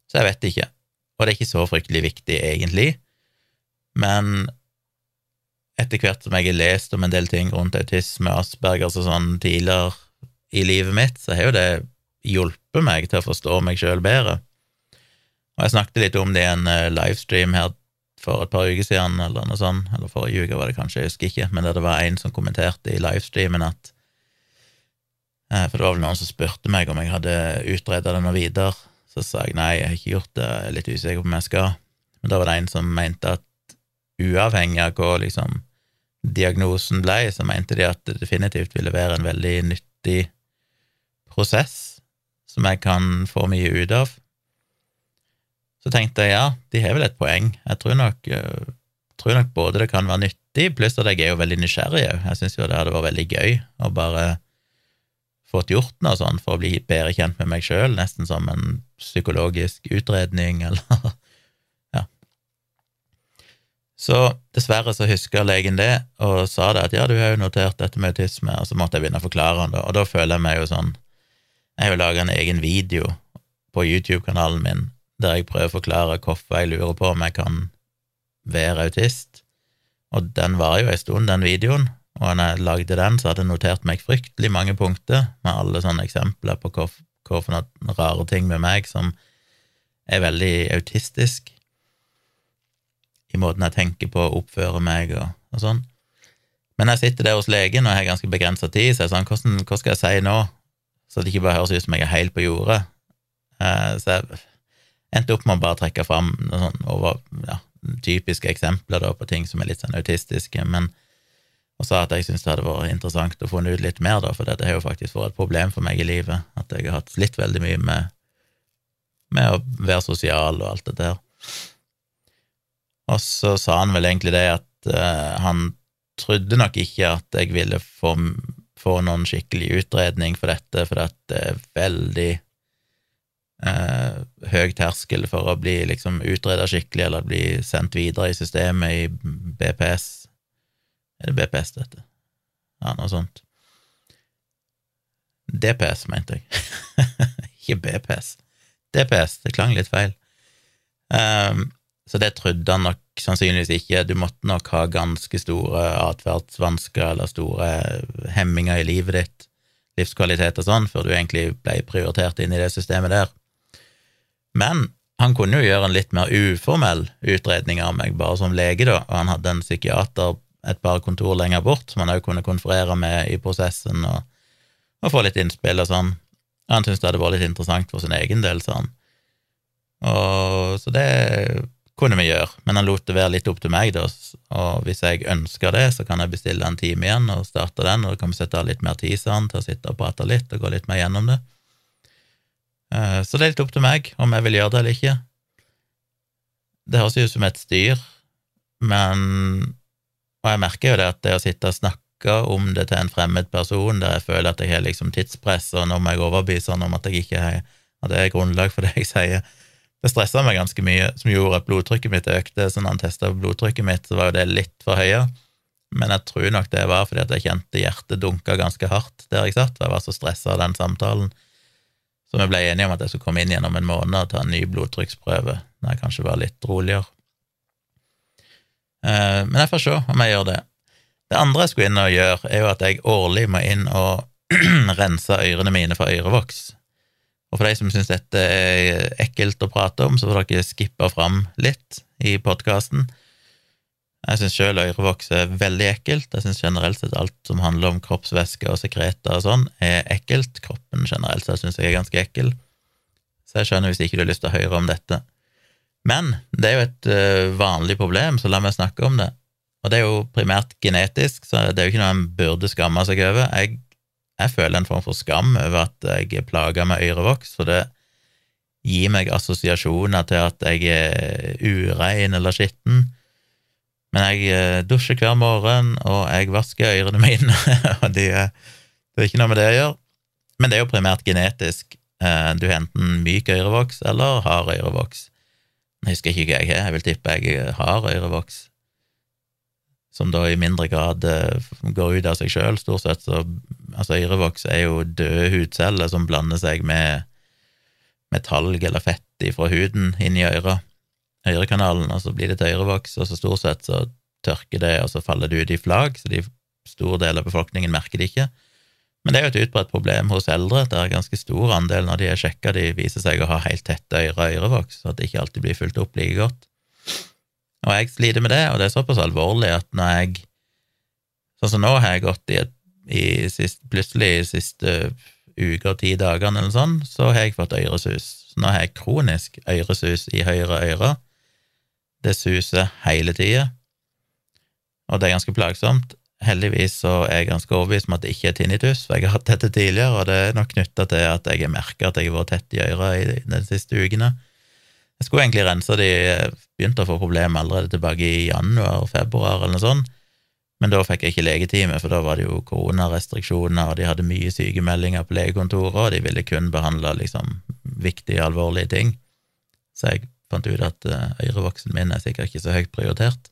Så jeg vet ikke. Og det er ikke så fryktelig viktig, egentlig. Men etter hvert som jeg har lest om en del ting rundt autisme og Aspergers og sånn tidligere i livet mitt, så har jo det hjulpet meg til å forstå meg sjøl bedre. Og jeg snakket litt om det i en eh, livestream her for et par uker siden, eller noe sånt, eller forrige uke var det kanskje, jeg husker ikke, men der det var en som kommenterte i livestreamen at eh, For det var vel noen som spurte meg om jeg hadde utreda det noe videre. Så sa jeg nei, jeg har ikke gjort det, jeg er litt usikker på om jeg skal. Men da var det en som mente at uavhengig av hva liksom diagnosen ble, så mente de at det definitivt ville være en veldig nyttig prosess som jeg kan få mye ut av. Så tenkte jeg ja, de har vel et poeng. Jeg tror nok, uh, tror nok både det kan være nyttig, pluss at jeg er jo veldig nysgjerrig òg. Jeg syns jo det hadde vært veldig gøy å bare fått gjort noe sånn for å bli bedre kjent med meg sjøl, nesten som en psykologisk utredning, eller ja. så dessverre så huska legen det, og sa det at ja, du har jo notert dette med autisme, og så måtte jeg begynne å forklare han det, og da føler jeg meg jo sånn Jeg har jo laga en egen video på YouTube-kanalen min der jeg prøver å forklare hvorfor jeg lurer på om jeg kan være autist, og den var jo ei stund, den videoen, og når jeg lagde den, så hadde jeg notert meg fryktelig mange punkter med alle sånne eksempler på hva, hva for noen rare ting med meg som er veldig autistisk i måten jeg tenker på og oppfører meg og, og sånn. Men jeg sitter der hos legen og jeg har ganske begrensa tid, så jeg sånn, hvordan, hva skal jeg si nå, så det ikke bare høres ut som jeg er helt på jordet? Eh, så jeg endte opp med å bare trekke fram noen sånn over, ja, typiske eksempler da, på ting som er litt sånn autistiske, men og sa at jeg syntes det hadde vært interessant å finne ut litt mer, da, for dette har jo faktisk vært et problem for meg i livet, at jeg har hatt slitt veldig mye med, med å være sosial og alt det der. Og så sa han vel egentlig det at uh, han trodde nok ikke at jeg ville få, få noen skikkelig utredning for dette, for det er veldig uh, høy terskel for å bli liksom utreda skikkelig eller bli sendt videre i systemet i BPS. Er det BPS, dette? Ja, noe sånt. DPS, mente jeg. ikke BPS. DPS, det klang litt feil. Um, så det trodde han nok sannsynligvis ikke. Du måtte nok ha ganske store atferdsvansker eller store hemminger i livet ditt, livskvalitet og sånn, før du egentlig ble prioritert inn i det systemet der. Men han kunne jo gjøre en litt mer uformell utredning av meg, bare som lege, da, og han hadde en psykiater et par kontor lenger bort som han òg kunne konferere med i prosessen og, og få litt innspill og sånn. Han syntes det hadde vært litt interessant for sin egen del, sa han. Og så det kunne vi gjøre, men han lot det være litt opp til meg, da, og hvis jeg ønsker det, så kan jeg bestille en time igjen og starte den, og da kan vi sette av litt mer tid, sa han, til å sitte og prate litt og gå litt mer gjennom det. Eh, så det er litt opp til meg om jeg vil gjøre det eller ikke. Det høres ut som et styr, men Og jeg merker jo det at det å sitte og snakke om det til en fremmed person, der jeg føler at jeg har liksom tidspress, og nå må jeg overbevise han om at jeg ikke har at det er grunnlag for det jeg sier, det stressa meg ganske mye, som gjorde at blodtrykket mitt økte. Så når han testa blodtrykket mitt, så var jo det litt for høye. Men jeg tror nok det var fordi at jeg kjente hjertet dunka ganske hardt der jeg satt, for jeg var så stressa av den samtalen. Så vi ble enige om at jeg skulle komme inn igjen om en måned og ta en ny blodtrykksprøve, når jeg kanskje var litt roligere. Eh, men jeg får se om jeg gjør det. Det andre jeg skulle inn og gjøre, er jo at jeg årlig må inn og rense ørene mine for ørevoks. Og for de som syns dette er ekkelt å prate om, så får dere skippe fram litt i podkasten. Jeg syns sjøl ørevoks er veldig ekkelt. Jeg syns generelt sett alt som handler om kroppsvæske og sekreter og sånn, er ekkelt. Kroppen generelt sett syns jeg er ganske ekkel. Så jeg skjønner hvis ikke du har lyst til å høre om dette. Men det er jo et uh, vanlig problem, så la meg snakke om det. Og det er jo primært genetisk, så det er jo ikke noe en burde skamme seg over. Jeg, jeg føler en form for skam over at jeg er plaga med ørevoks, for det gir meg assosiasjoner til at jeg er urein eller skitten. Men jeg eh, dusjer hver morgen, og jeg vasker ørene mine, og de, det er ikke noe med det å gjøre. Men det er jo primært genetisk. Eh, du har enten myk ørevoks eller hard ørevoks. Jeg husker ikke hva jeg har, jeg vil tippe jeg har ørevoks. Som da i mindre grad eh, går ut av seg sjøl, stort sett. Så, altså, ørevoks er jo døde hudceller som blander seg med, med talg eller fett fra huden inni øret ørekanalen, og så blir det til ørevoks, og så stort sett så tørker det, og så faller det ut i flagg, så de store deler av befolkningen merker det ikke. Men det er jo et utbredt problem hos eldre. Det er ganske stor andel når de er sjekka, de viser seg å ha helt tette øyre- og ørevoks, at det ikke alltid blir fulgt opp like godt. Og jeg sliter med det, og det er såpass alvorlig at når jeg Sånn som nå har jeg gått i, et, i sist, plutselig i siste uke og ti dagene eller sånn, så har jeg fått øresus. Så nå har jeg kronisk øresus i høyre øre, det suser hele tida, og det er ganske plagsomt. Heldigvis så er jeg ganske overbevist om at det ikke er tinnitus, for jeg har hatt dette tidligere, og det er nok knytta til at jeg har merka at jeg har vært tett i øra de siste ukene. Jeg skulle egentlig rense de, begynte å få problemer allerede tilbake i januar-februar eller noe sånt, men da fikk jeg ikke legetime, for da var det jo koronarestriksjoner, og de hadde mye sykemeldinger på legekontoret, og de ville kun behandle liksom viktige, alvorlige ting. Så jeg Fant ut at uh, øyrevoksen min er sikkert ikke så høyt prioritert.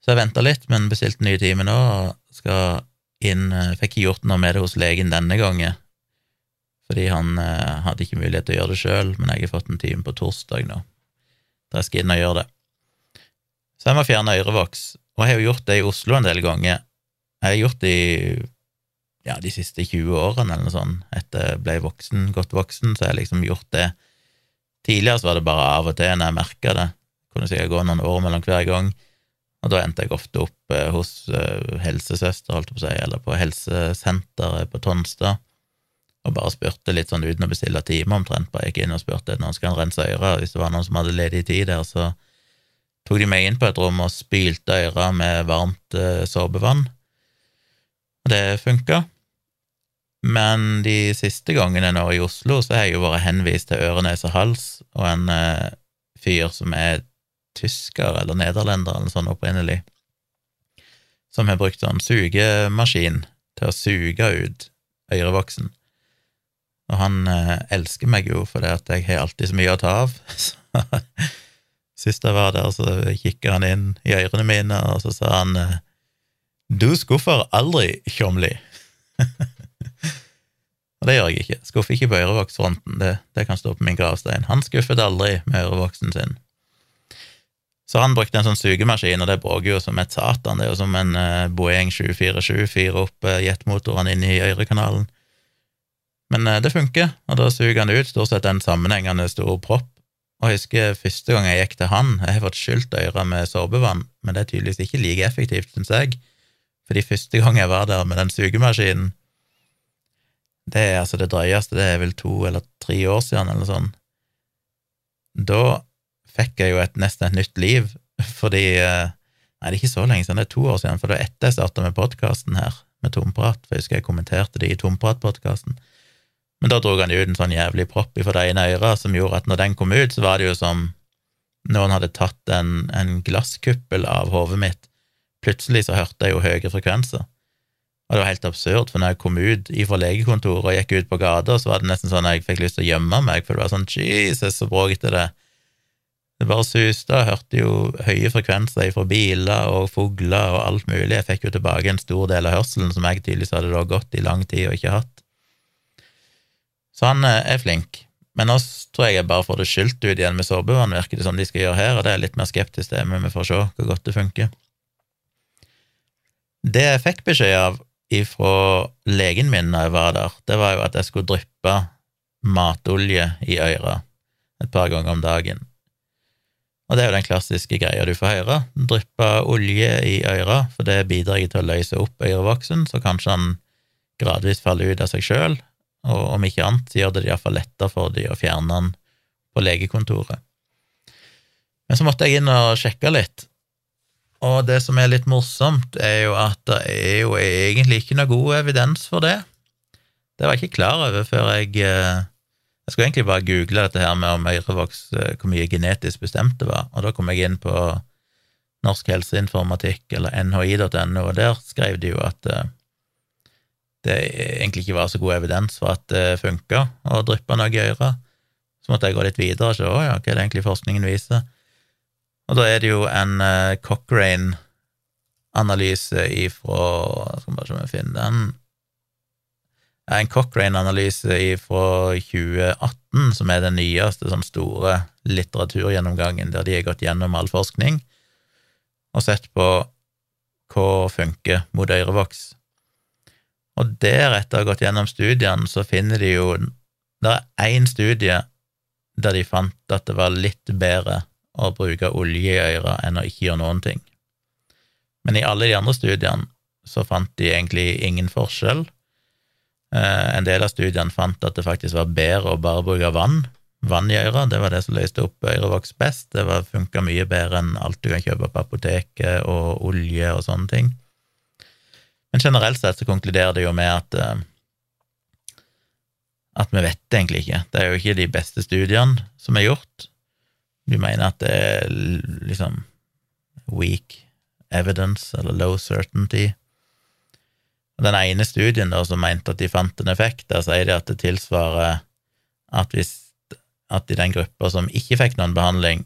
Så jeg venta litt, men bestilte nye time nå, og skal inn uh, Fikk ikke gjort noe med det hos legen denne gangen, fordi han eh, hadde ikke mulighet til å gjøre det sjøl, men jeg har fått en time på torsdag nå, der jeg skal inn og gjøre det. Så jeg må fjerne ørevoks, og jeg har jo gjort det i Oslo en del ganger. Jeg har gjort det i ja, de siste 20 årene eller noe sånt, etter jeg ble voksen, godt voksen, så har jeg liksom gjort det. Tidligere så var det bare av og til når jeg merka det, kunne sikkert gå noen år mellom hver gang, og da endte jeg ofte opp eh, hos eh, helsesøster, holdt jeg på å si, eller på helsesenteret på Tonstad, og bare spurte litt sånn uten å bestille time, omtrent, bare gikk inn og spurte noen skal han rense øra, hvis det var noen som hadde ledig tid der, så tok de meg inn på et rom og spylte øyre med varmt eh, såpevann, og det funka. Men de siste gangene nå i Oslo, så har jeg jo vært henvist til øre, nese, hals og en fyr som er tysker eller nederlender eller sånn opprinnelig, som har brukt sånn sugemaskin til å suge ut øyrevoksen. Og han eh, elsker meg jo fordi at jeg har alltid så mye å ta av. Sist jeg var der, så kikka han inn i ørene mine, og så sa han eh, Du skuffer aldri, Tjomli. Og det gjør jeg ikke. Skuffer ikke på ørevoksfronten, det, det kan stå på min gravstein. Han skuffet aldri med ørevoksen sin. Så han brukte en sånn sugemaskin, og det bråker jo som et satan. Det er jo som en uh, Boeing 747 fyrer opp uh, jetmotorene inn i ørekanalen. Men uh, det funker, og da suger han ut stort sett en sammenhengende stor propp. Og jeg husker første gang jeg gikk til han, jeg har fått skylt øra med såpevann, men det er tydeligvis ikke like effektivt, syns jeg, fordi første gang jeg var der med den sugemaskinen, det er altså det drøyeste, det er vel to eller tre år siden, eller sånn. Da fikk jeg jo et, nesten et nytt liv, fordi eh, Nei, det er ikke så lenge siden, det er to år siden, for det var etter jeg starta med podkasten her, med Tomprat, for jeg husker jeg kommenterte det i Tomprat-podkasten. Men da dro han ut en sånn jævlig propp ifra det ene øret som gjorde at når den kom ut, så var det jo som noen hadde tatt en, en glasskuppel av hodet mitt. Plutselig så hørte jeg jo høye frekvenser. Og det var helt absurd, for når jeg kom ut fra legekontoret og gikk ut på gata, så var det nesten sånn at jeg fikk lyst til å gjemme meg, for det var sånn Jesus, så bråkete det Det bare suste, og hørte jo høye frekvenser fra biler og fugler og alt mulig. Jeg fikk jo tilbake en stor del av hørselen som jeg tydeligvis hadde da gått i lang tid og ikke hatt. Så han eh, er flink. Men nå tror jeg jeg bare får det skylt ut igjen med såpevann, virker det som de skal gjøre her, og det er jeg litt mer skeptisk til, men vi får se hvor godt det funker. Det jeg fikk beskjed av ifra legen min når jeg var der, det var jo at jeg skulle dryppe matolje i øra et par ganger om dagen. Og det er jo den klassiske greia du får høre. Dryppe olje i øra, for det bidrar til å løse opp øyrevoksen, så kanskje han gradvis faller ut av seg sjøl, og om ikke annet gjør det iallfall lettere for de å fjerne den på legekontoret. Men så måtte jeg inn og sjekke litt, og det som er litt morsomt, er jo at det er jo egentlig ikke noe god evidens for det. Det var jeg ikke klar over før jeg eh, Jeg skulle egentlig bare google dette her med om ørevoks, eh, hvor mye genetisk bestemt det var, og da kom jeg inn på Norsk helseinformatikk eller nhi.no, og der skrev de jo at eh, det egentlig ikke var så god evidens for at det funka å dryppe noe i øret. Så måtte jeg gå litt videre og se ja, hva er det egentlig forskningen viser. Og da er det jo en Cochrane-analyse ifra Skal bare se om jeg finner den En Cochrane-analyse fra 2018, som er den nyeste sånn store litteraturgjennomgangen, der de har gått gjennom all forskning og sett på hva funker mot ørevoks. Og der, etter å ha gått gjennom studiene, så finner de jo Det er én studie der de fant at det var litt bedre å bruke olje i øra enn å ikke gjøre noen ting. Men i alle de andre studiene så fant de egentlig ingen forskjell. Eh, en del av studiene fant at det faktisk var bedre å bare bruke vann. Vann i øra, det var det som løste opp ørevoks best. Det funka mye bedre enn alt du kan kjøpe på apoteket, og olje og sånne ting. Men generelt sett så konkluderer det jo med at eh, at vi vet det egentlig ikke. Det er jo ikke de beste studiene som er gjort. Du mener at det er liksom weak evidence, eller low certainty. Den ene studien da, som mente at de fant en effekt, der sier de at det tilsvarer at hvis at i den gruppa som ikke fikk noen behandling,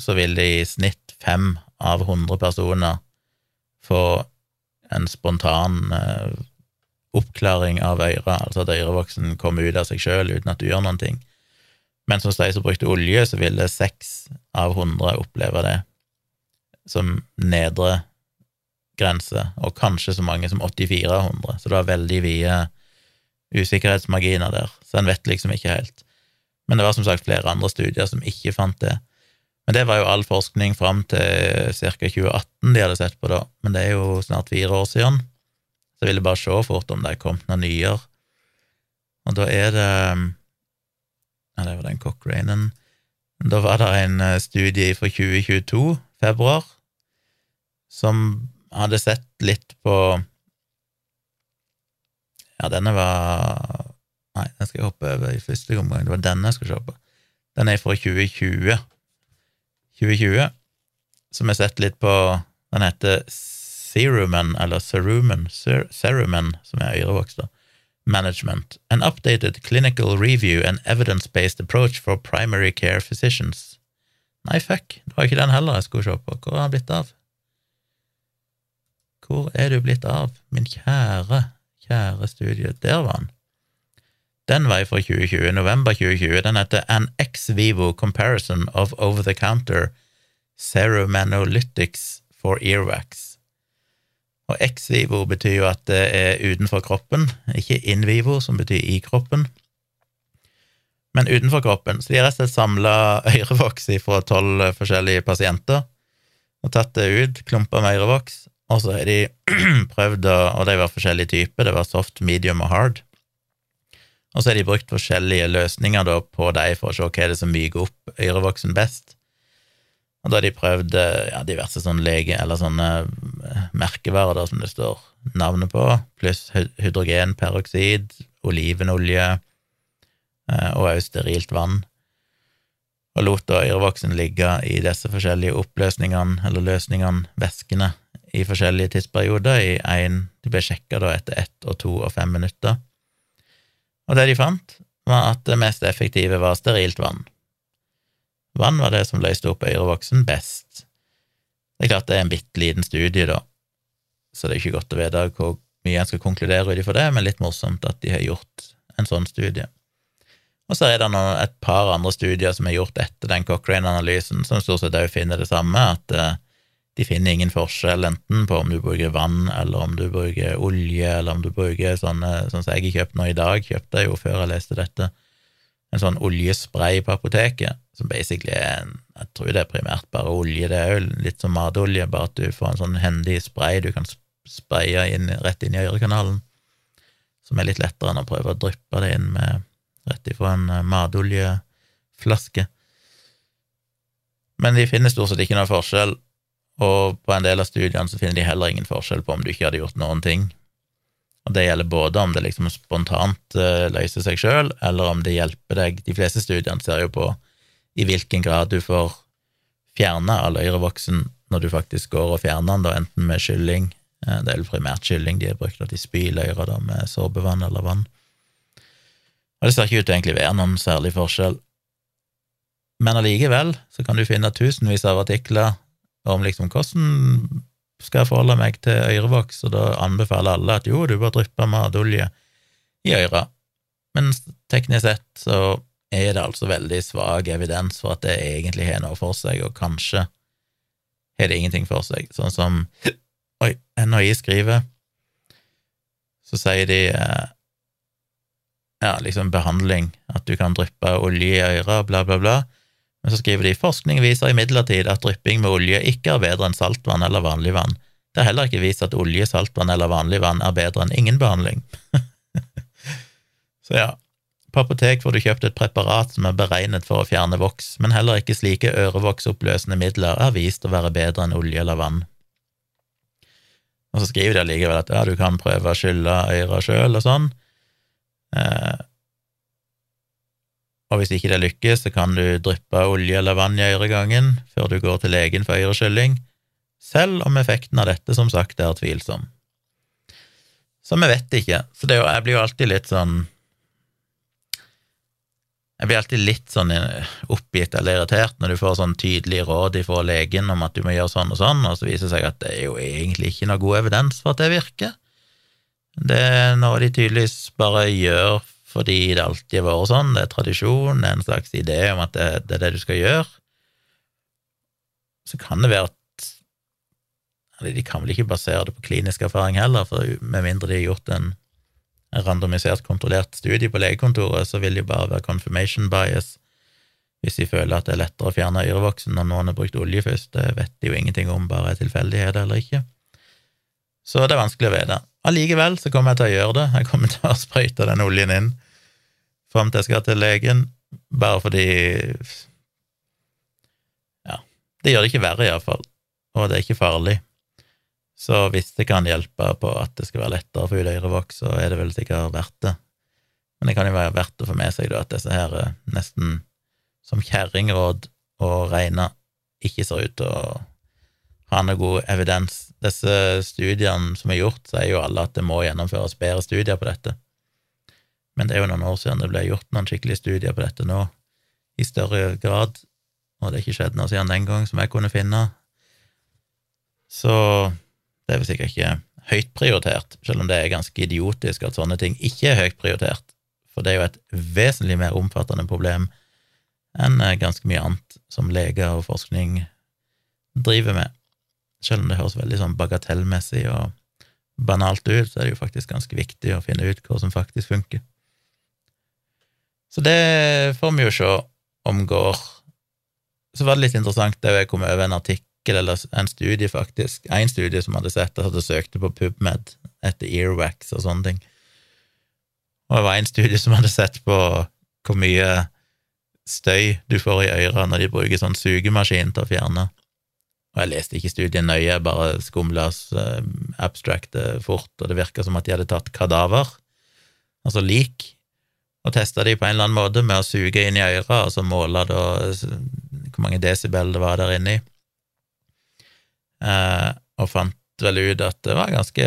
så vil det i snitt fem av hundre personer få en spontan eh, oppklaring av øyra, altså at ørevoksen kommer ut av seg sjøl uten at du gjør noen ting. Mens hos de som brukte olje, så ville seks av hundre oppleve det som nedre grense, og kanskje så mange som 84 av 100, så det var veldig vide usikkerhetsmarginer der, så en vet liksom ikke helt. Men det var som sagt flere andre studier som ikke fant det. Men det var jo all forskning fram til ca. 2018 de hadde sett på da, men det er jo snart fire år siden, så jeg ville bare se fort om det er kommet noen nyere. Og da er det ja, det var den Cochranen. Da var det en eh, studie fra 2022, februar, som hadde sett litt på Ja, denne var Nei, den skal jeg hoppe over i første omgang. Det var denne jeg skulle se på. Den er fra 2020. 2020, som jeg har sett litt på Den heter Cerumen, eller Serumen, Ser Serumen som er ørevoks, da. Management, an updated clinical review and evidence-based approach for primary care physicians. Nei, fuck, det var ikke den heller jeg skulle se på. Hvor har han blitt av? Hvor er du blitt av, min kjære, kjære studie? Der var han. Den var fra 2020, november 2020. Den heter An ex vivo comparison of over-the-counter seromanolytics for earwax. Og ex vivo betyr jo at det er utenfor kroppen, ikke in vivo, som betyr i kroppen, men utenfor kroppen. Så de har rett og slett samla ørevoks fra tolv forskjellige pasienter og tatt det ut, klumpa med ørevoks, og så har de prøvd å Og de var forskjellige typer, det var soft, medium og hard. Og så har de brukt forskjellige løsninger da på dem for å se hva er det som myker opp ørevoksen best. Og da har de prøvd eh, ja, diverse sånne lege, eller sånne eh, merkevarer da, som det står navnet på, pluss hydrogenperoksid, olivenolje eh, og også sterilt vann. Og lot da øyrevoksen ligge i disse forskjellige oppløsningene, eller løsningene, væskene, i forskjellige tidsperioder. I en, de ble sjekka etter ett og to og fem minutter. Og det de fant, var at det mest effektive var sterilt vann. Vann var det som løste opp øyrevoksen best. Det er klart det er en bitte liten studie, da, så det er ikke godt å vite hvor mye en skal konkludere ut ifra det, men litt morsomt at de har gjort en sånn studie. Og så er det et par andre studier som er gjort etter den Cochrane-analysen, som stort sett òg finner det samme, at uh, De finner ingen forskjell enten på om du bruker vann, eller om du bruker olje, eller om du bruker sånne Sånn som jeg har kjøpt nå i dag, kjøpte jeg jo før jeg leste dette, en sånn oljespray på apoteket, som basically er en Jeg tror det er primært bare olje, det er jo litt som matolje, bare at du får en sånn hendig spray du kan spraye inn, rett inn i ørekanalen, som er litt lettere enn å prøve å dryppe det inn med rett ifra en eh, matoljeflaske. Men de finner stort sett ikke noe forskjell, og på en del av studiene så finner de heller ingen forskjell på om du ikke hadde gjort noen ting. Og det gjelder både om det liksom spontant uh, løser seg sjøl, eller om det hjelper deg. De fleste studiene ser jo på i hvilken grad du får fjerna alløyrevoksen når du faktisk går og fjerner den, da, enten med kylling uh, Det er vel primært kylling de har brukt, at de spyler øra da med såpevann eller vann. Og det ser ikke ut til egentlig å være noen særlig forskjell. Men allikevel så kan du finne tusenvis av artikler om liksom hvordan skal jeg forholde meg til ørevoks, og da anbefaler alle at jo, du bør dryppe matolje i øra, men teknisk sett så er det altså veldig svak evidens for at det egentlig har noe for seg, og kanskje har det ingenting for seg. Sånn som Oi, NHI skriver, så sier de eh, ja, liksom behandling, at du kan dryppe olje i øra, bla, bla, bla. Men så skriver de forskning viser imidlertid at drypping med olje ikke er bedre enn saltvann eller vanlig vann. Det er heller ikke vist at olje, saltvann eller vanlig vann er bedre enn ingen behandling. så ja, på apotek får du kjøpt et preparat som er beregnet for å fjerne voks, men heller ikke slike ørevoksoppløsende midler er vist å være bedre enn olje eller vann. Og så skriver de allikevel at ja, du kan prøve å skylle øra sjøl og sånn. Eh, og hvis ikke det lykkes, så kan du dryppe olje eller vann i øregangen før du går til legen for øreskylling, selv om effekten av dette som sagt er tvilsom. Så vi vet ikke, så det, jeg blir jo alltid litt sånn Jeg blir alltid litt sånn eh, oppgitt eller irritert når du får sånn tydelig råd fra legen om at du må gjøre sånn og sånn, og så viser det seg at det er jo egentlig ikke noe god evidens for at det virker. Det er noe de tydeligvis bare gjør fordi det alltid har vært sånn, det er tradisjon, det er en slags idé om at det, det er det du skal gjøre. Så kan det være at eller De kan vel ikke basere det på klinisk erfaring heller, for med mindre de har gjort en randomisert, kontrollert studie på legekontoret, så vil det jo bare være confirmation bias hvis de føler at det er lettere å fjerne øyrevoksen når noen har brukt olje først. Det vet de jo ingenting om, bare er tilfeldighet eller ikke. Så det er vanskelig å vite. Allikevel så kommer jeg til å gjøre det. Jeg kommer til å sprøyte den oljen inn fram til jeg skal til legen, bare fordi Ja, det gjør det ikke verre, iallfall, og det er ikke farlig. Så hvis det kan hjelpe på at det skal være lettere å få ut ørevoks, så er det vel sikkert verdt det. Men det kan jo være verdt å få med seg da, at disse her er nesten som kjerringråd og regne ikke ser ut til å ha noe god evidens. Disse studiene som er gjort, sier jo alle at det må gjennomføres bedre studier på dette. Men det er jo noen år siden det ble gjort noen skikkelige studier på dette nå, i større grad, og det er ikke skjedd noe siden den gang som jeg kunne finne. Så det er vel sikkert ikke høyt prioritert, selv om det er ganske idiotisk at sånne ting ikke er høyt prioritert, for det er jo et vesentlig mer omfattende problem enn eh, ganske mye annet som leger og forskning driver med. Selv om det høres veldig sånn bagatellmessig og banalt ut, så er det jo faktisk ganske viktig å finne ut hva som faktisk funker. Så det får vi jo se om går. Så var det litt interessant da jeg kom over en artikkel, eller en studie, faktisk, en studie som hadde sett at jeg søkte på PubMed etter earwax og sånne ting. Og det var en studie som hadde sett på hvor mye støy du får i øra når de bruker sånn sugemaskin til å fjerne. Og jeg leste ikke studien nøye, jeg bare skumla uh, abstractet fort, og det virka som at de hadde tatt kadaver, altså lik, og testa de på en eller annen måte med å suge inn i øra, og så måla da hvor mange desibel det var der inni, eh, og fant vel ut at det var ganske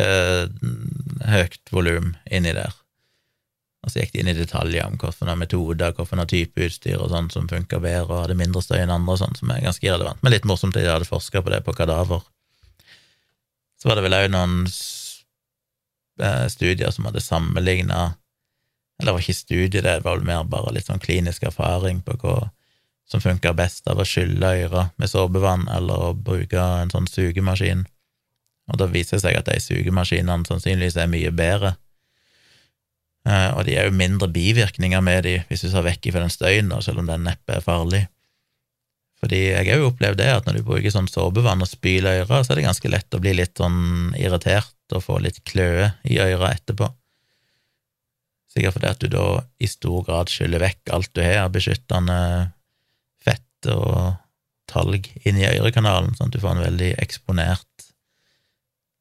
mm, høyt volum inni der. Og så gikk de inn i detaljer om hvilke metoder, hvilken type utstyr og sånn som funka bedre og hadde mindre støy enn andre, og sånn, som er ganske irrelevant. Men litt morsomt at de hadde forska på det på kadaver. Så var det vel òg noen eh, studier som hadde sammenligna eller det var ikke studie, det var vel mer bare litt sånn klinisk erfaring på hva som funka best av å skylle øra med såpevann eller å bruke en sånn sugemaskin. Og da viser det seg at de sugemaskinene sannsynligvis er mye bedre. Eh, og de er jo mindre bivirkninger med de hvis du tar vekk fra den støyen, selv om den neppe er farlig. Fordi jeg har jo opplevd det, at når du bruker sånn såpevann og spyler øra, så er det ganske lett å bli litt sånn irritert og få litt kløe i øra etterpå. Sikkert fordi at du da i stor grad skyller vekk alt du har av beskyttende fett og talg inn i ørekanalen, sånn at du får en veldig eksponert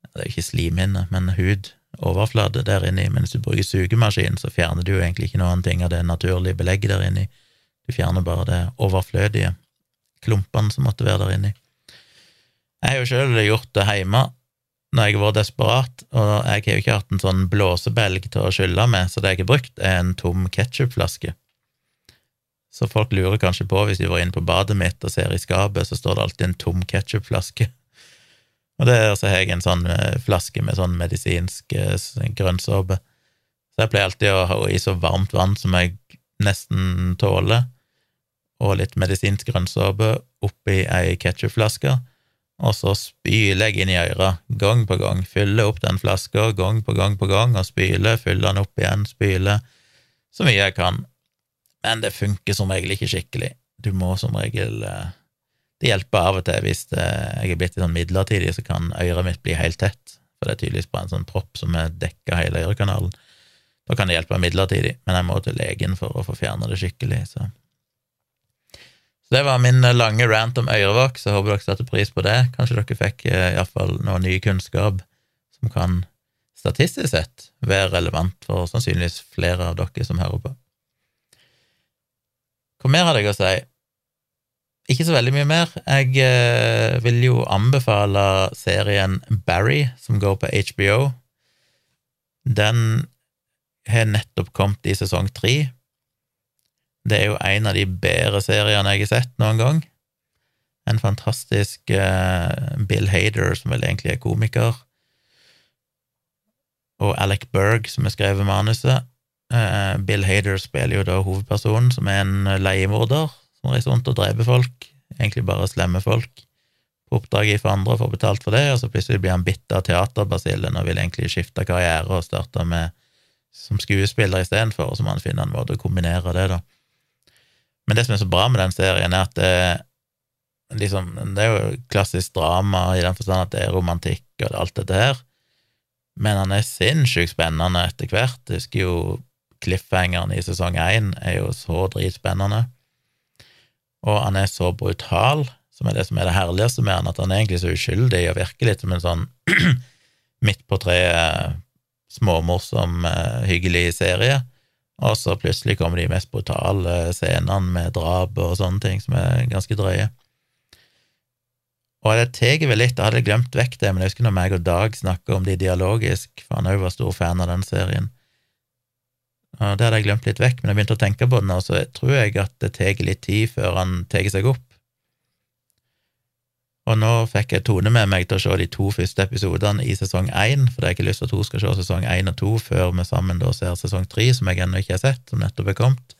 Det er jo ikke slimhinne, men hud, overflate der inni. Men hvis du bruker sugemaskin, så fjerner du jo egentlig ikke noen ting av det naturlige belegget der inni. Du fjerner bare det overflødige, klumpene som måtte være der inni. Jeg har jo sjøl gjort det hjemme når jeg har vært desperat, og jeg har jo ikke hatt en sånn blåsebelg til å skylle med, så det jeg har brukt, er en tom ketsjupflaske. Så folk lurer kanskje på, hvis de var inne på badet mitt og ser i skapet, så står det alltid en tom ketsjupflaske. Og det er så har jeg en sånn eh, flaske med sånn medisinsk eh, grønnsåpe. Så jeg pleier alltid å ha i så varmt vann som jeg nesten tåler, og litt medisinsk grønnsåpe oppi ei ketsjupflaske og så spyler jeg inn i øra gang på gang, fyller opp den flaska gang på gang på gang, og spyler, fyller den opp igjen, spyler så mye jeg kan. Men det funker som regel ikke skikkelig. Du må som regel eh, Det hjelper av og til hvis det, jeg er blitt sånn midlertidig, så kan øret mitt bli helt tett, for det er tydeligvis bare en sånn propp som er dekka hele ørekanalen. Da kan det hjelpe midlertidig, men jeg må til legen for å få fjerna det skikkelig, så så det var min lange rant om ørevoks, jeg håper dere satte pris på det. Kanskje dere fikk eh, iallfall noe ny kunnskap som kan statistisk sett være relevant for sannsynligvis flere av dere som hører på. Hva mer hadde jeg å si? Ikke så veldig mye mer. Jeg eh, vil jo anbefale serien Barry, som går på HBO. Den har nettopp kommet i sesong tre. Det er jo en av de bedre seriene jeg har sett noen gang. En fantastisk eh, Bill Hader, som vel egentlig er komiker, og Alec Berg, som har skrevet manuset. Eh, Bill Hader spiller jo da hovedpersonen, som er en leiemorder som reiser rundt og dreper folk, egentlig bare slemme folk, på oppdrag for andre og får betalt for det, og så plutselig blir han bitt av teaterbasillen og vil egentlig skifte karriere og starte med som skuespiller istedenfor, og så må han finne en måte å kombinere det, da. Men det som er så bra med den serien, er at det, liksom, det er jo klassisk drama i den forstand at det er romantikk og alt dette her, men han er sinnssykt spennende etter hvert. Jeg husker jo cliffhangeren i sesong én er jo så dritspennende, og han er så brutal, som er det som er det herligste med han, at han er egentlig så uskyldig og virker litt som en sånn midt på treet, småmorsom, eh, hyggelig serie og så plutselig kommer de mest brutale scenene med drap og sånne ting, som er ganske drøye. Og det tar vel litt, jeg hadde glemt vekk det, men jeg husker når meg og Dag snakka om de dialogisk, for han òg var stor fan av den serien. Det hadde jeg glemt litt vekk, men jeg begynte å tenke på den, og så tror jeg at det tar litt tid før han tar seg opp. Og nå fikk jeg Tone med meg til å se de to første episodene i sesong én, for jeg har ikke lyst til at hun skal se sesong én og to før vi sammen da ser sesong tre, som jeg ennå ikke har sett, som nettopp er kommet.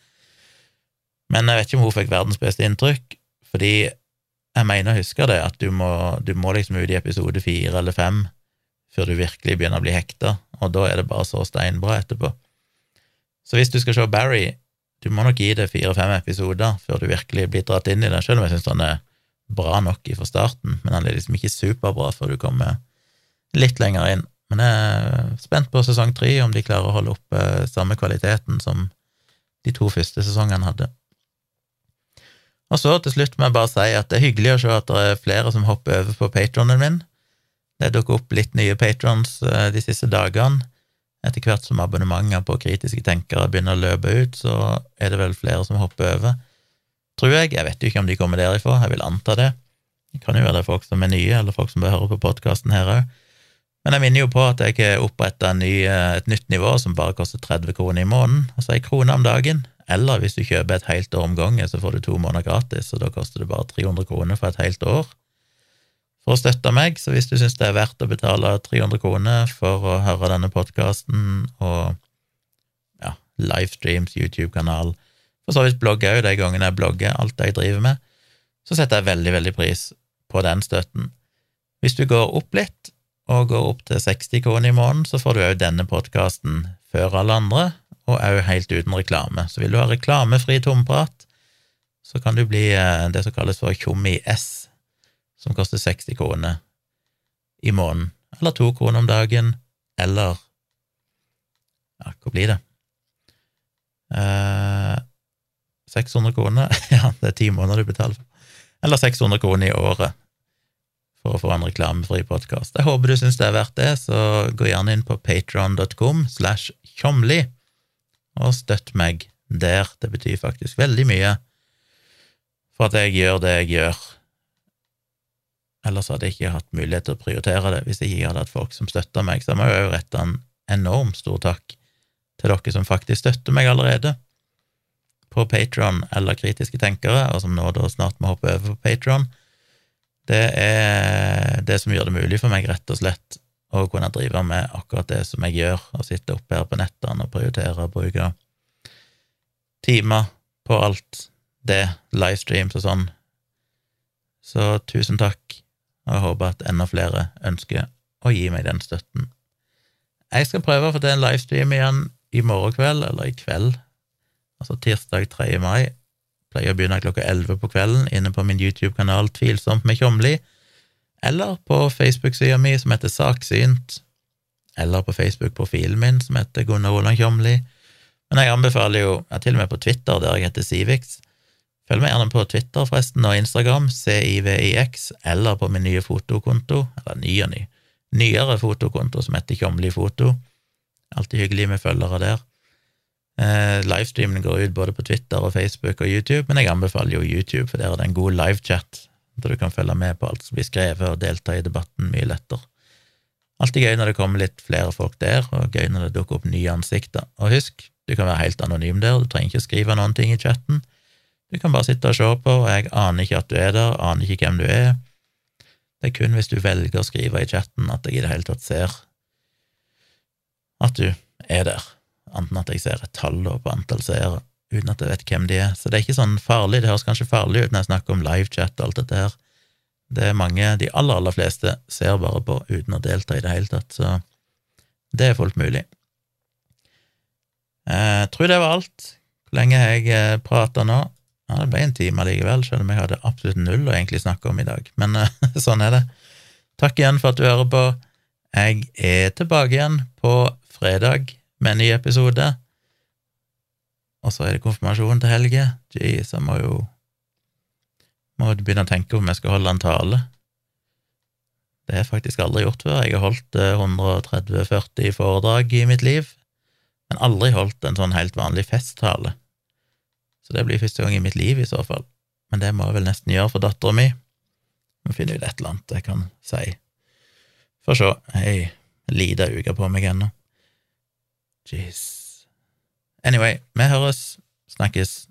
Men jeg vet ikke om hun fikk verdens beste inntrykk, fordi jeg mener å huske det, at du må, du må liksom ut i episode fire eller fem før du virkelig begynner å bli hekta, og da er det bare så steinbra etterpå. Så hvis du skal se Barry, du må nok gi det fire-fem episoder før du virkelig blir dratt inn i det, selv om jeg syns han er bra nok fra starten, men han er liksom ikke superbra før du kommer litt lenger inn. Men jeg er spent på sesong tre, om de klarer å holde oppe samme kvaliteten som de to første sesongene hadde. Og så til slutt må jeg bare si at det er hyggelig å se at det er flere som hopper over på patronen min. Det dukker opp litt nye patrons eh, de siste dagene. Etter hvert som abonnementer på kritiske tenkere begynner å løpe ut, så er det vel flere som hopper over tror jeg. Jeg vet jo ikke om de kommer derifra, jeg vil anta det. Det kan jo være det er folk som er nye, eller folk som bør høre på podkasten her òg. Men jeg minner jo på at jeg har oppretta ny, et nytt nivå som bare koster 30 kroner i måneden, altså ei krone om dagen. Eller hvis du kjøper et helt år om gangen, så får du to måneder gratis, og da koster det bare 300 kroner for et helt år for å støtte meg. Så hvis du syns det er verdt å betale 300 kroner for å høre denne podkasten og ja, livestreams, YouTube-kanal, For så vidt blogger jo de gangene jeg blogger alt jeg driver med, så setter jeg veldig, veldig pris på den støtten. Hvis du går opp litt, og går opp til 60 kroner i måneden, så får du òg denne podkasten før alle andre, og òg helt uten reklame. Så vil du ha reklamefri tomprat, så kan du bli eh, det som kalles for Tjommi S, som koster 60 kroner i måneden, eller to kroner om dagen, eller Ja, hva blir det? Eh, 600 kroner? ja, det er ti måneder du betaler for. Eller 600 kroner i året for å få en reklamefri podkast. Jeg håper du syns det er verdt det, så gå gjerne inn på patron.com slash tjomli og støtt meg der. Det betyr faktisk veldig mye for at jeg gjør det jeg gjør. Ellers hadde jeg ikke hatt mulighet til å prioritere det hvis jeg ikke hadde hatt folk som støtter meg. Så jeg må jo rette en enormt stor takk til dere som faktisk støtter meg allerede på Patron eller Kritiske tenkere, og som nå da snart må hoppe over på Patron. Det er det som gjør det mulig for meg, rett og slett, å kunne drive med akkurat det som jeg gjør, å sitte oppe her på nettene og prioritere å bruke timer på alt det, livestreams og sånn. Så tusen takk, og jeg håper at enda flere ønsker å gi meg den støtten. Jeg skal prøve å få til en livestream igjen i morgen kveld, eller i kveld, altså tirsdag 3. mai, Pleier å begynne klokka elleve på kvelden inne på min YouTube-kanal Tvilsomt med Tjomli, eller på Facebook-sida mi som heter Saksynt, eller på Facebook-profilen min som heter Gunnar Roland Tjomli. Men jeg anbefaler jo, jeg er til og med på Twitter, der jeg heter Civix. Følg meg gjerne på Twitter forresten og Instagram, CIVIX, eller på min nye fotokonto, eller ny og ny, nyere fotokonto som heter Tjomli Foto. Alltid hyggelig med følgere der. Eh, livestreamen går ut både på Twitter og Facebook og YouTube, men jeg anbefaler jo YouTube, for der er det en god livechat, der du kan følge med på alt som blir skrevet, og delta i debatten mye lettere. Alltid gøy når det kommer litt flere folk der, og gøy når det dukker opp nye ansikter. Og husk, du kan være helt anonym der, du trenger ikke skrive noen ting i chatten. Du kan bare sitte og se på, og jeg aner ikke at du er der, aner ikke hvem du er. Det er kun hvis du velger å skrive i chatten at jeg i det hele tatt ser at du er der enten at jeg ser et tall på antall seere, uten at jeg vet hvem de er. Så det er ikke sånn farlig. Det høres kanskje farlig ut når jeg snakker om livechat og alt dette her. Det er mange, de aller, aller fleste, ser bare på uten å delta i det hele tatt, så det er fullt mulig. Jeg tror det var alt. Hvor lenge har jeg eh, prata nå? Ja, det ble en time likevel, selv om jeg hadde absolutt null å egentlig snakke om i dag. Men eh, sånn er det. Takk igjen for at du hører på. Jeg er tilbake igjen på fredag med en ny episode. Og så er det konfirmasjon til Helge. Jeez, jeg må jo må begynne å tenke om jeg skal holde en tale. Det har jeg faktisk aldri gjort før. Jeg har holdt 130-40 eh, foredrag i mitt liv, men aldri holdt en sånn helt vanlig festtale. Så det blir første gang i mitt liv, i så fall. Men det må jeg vel nesten gjøre for dattera mi. Må finne ut et eller annet jeg kan si. Få sjå. Ei lita uke på meg ennå. Jeez. Anyway, vi høres. Snakkes.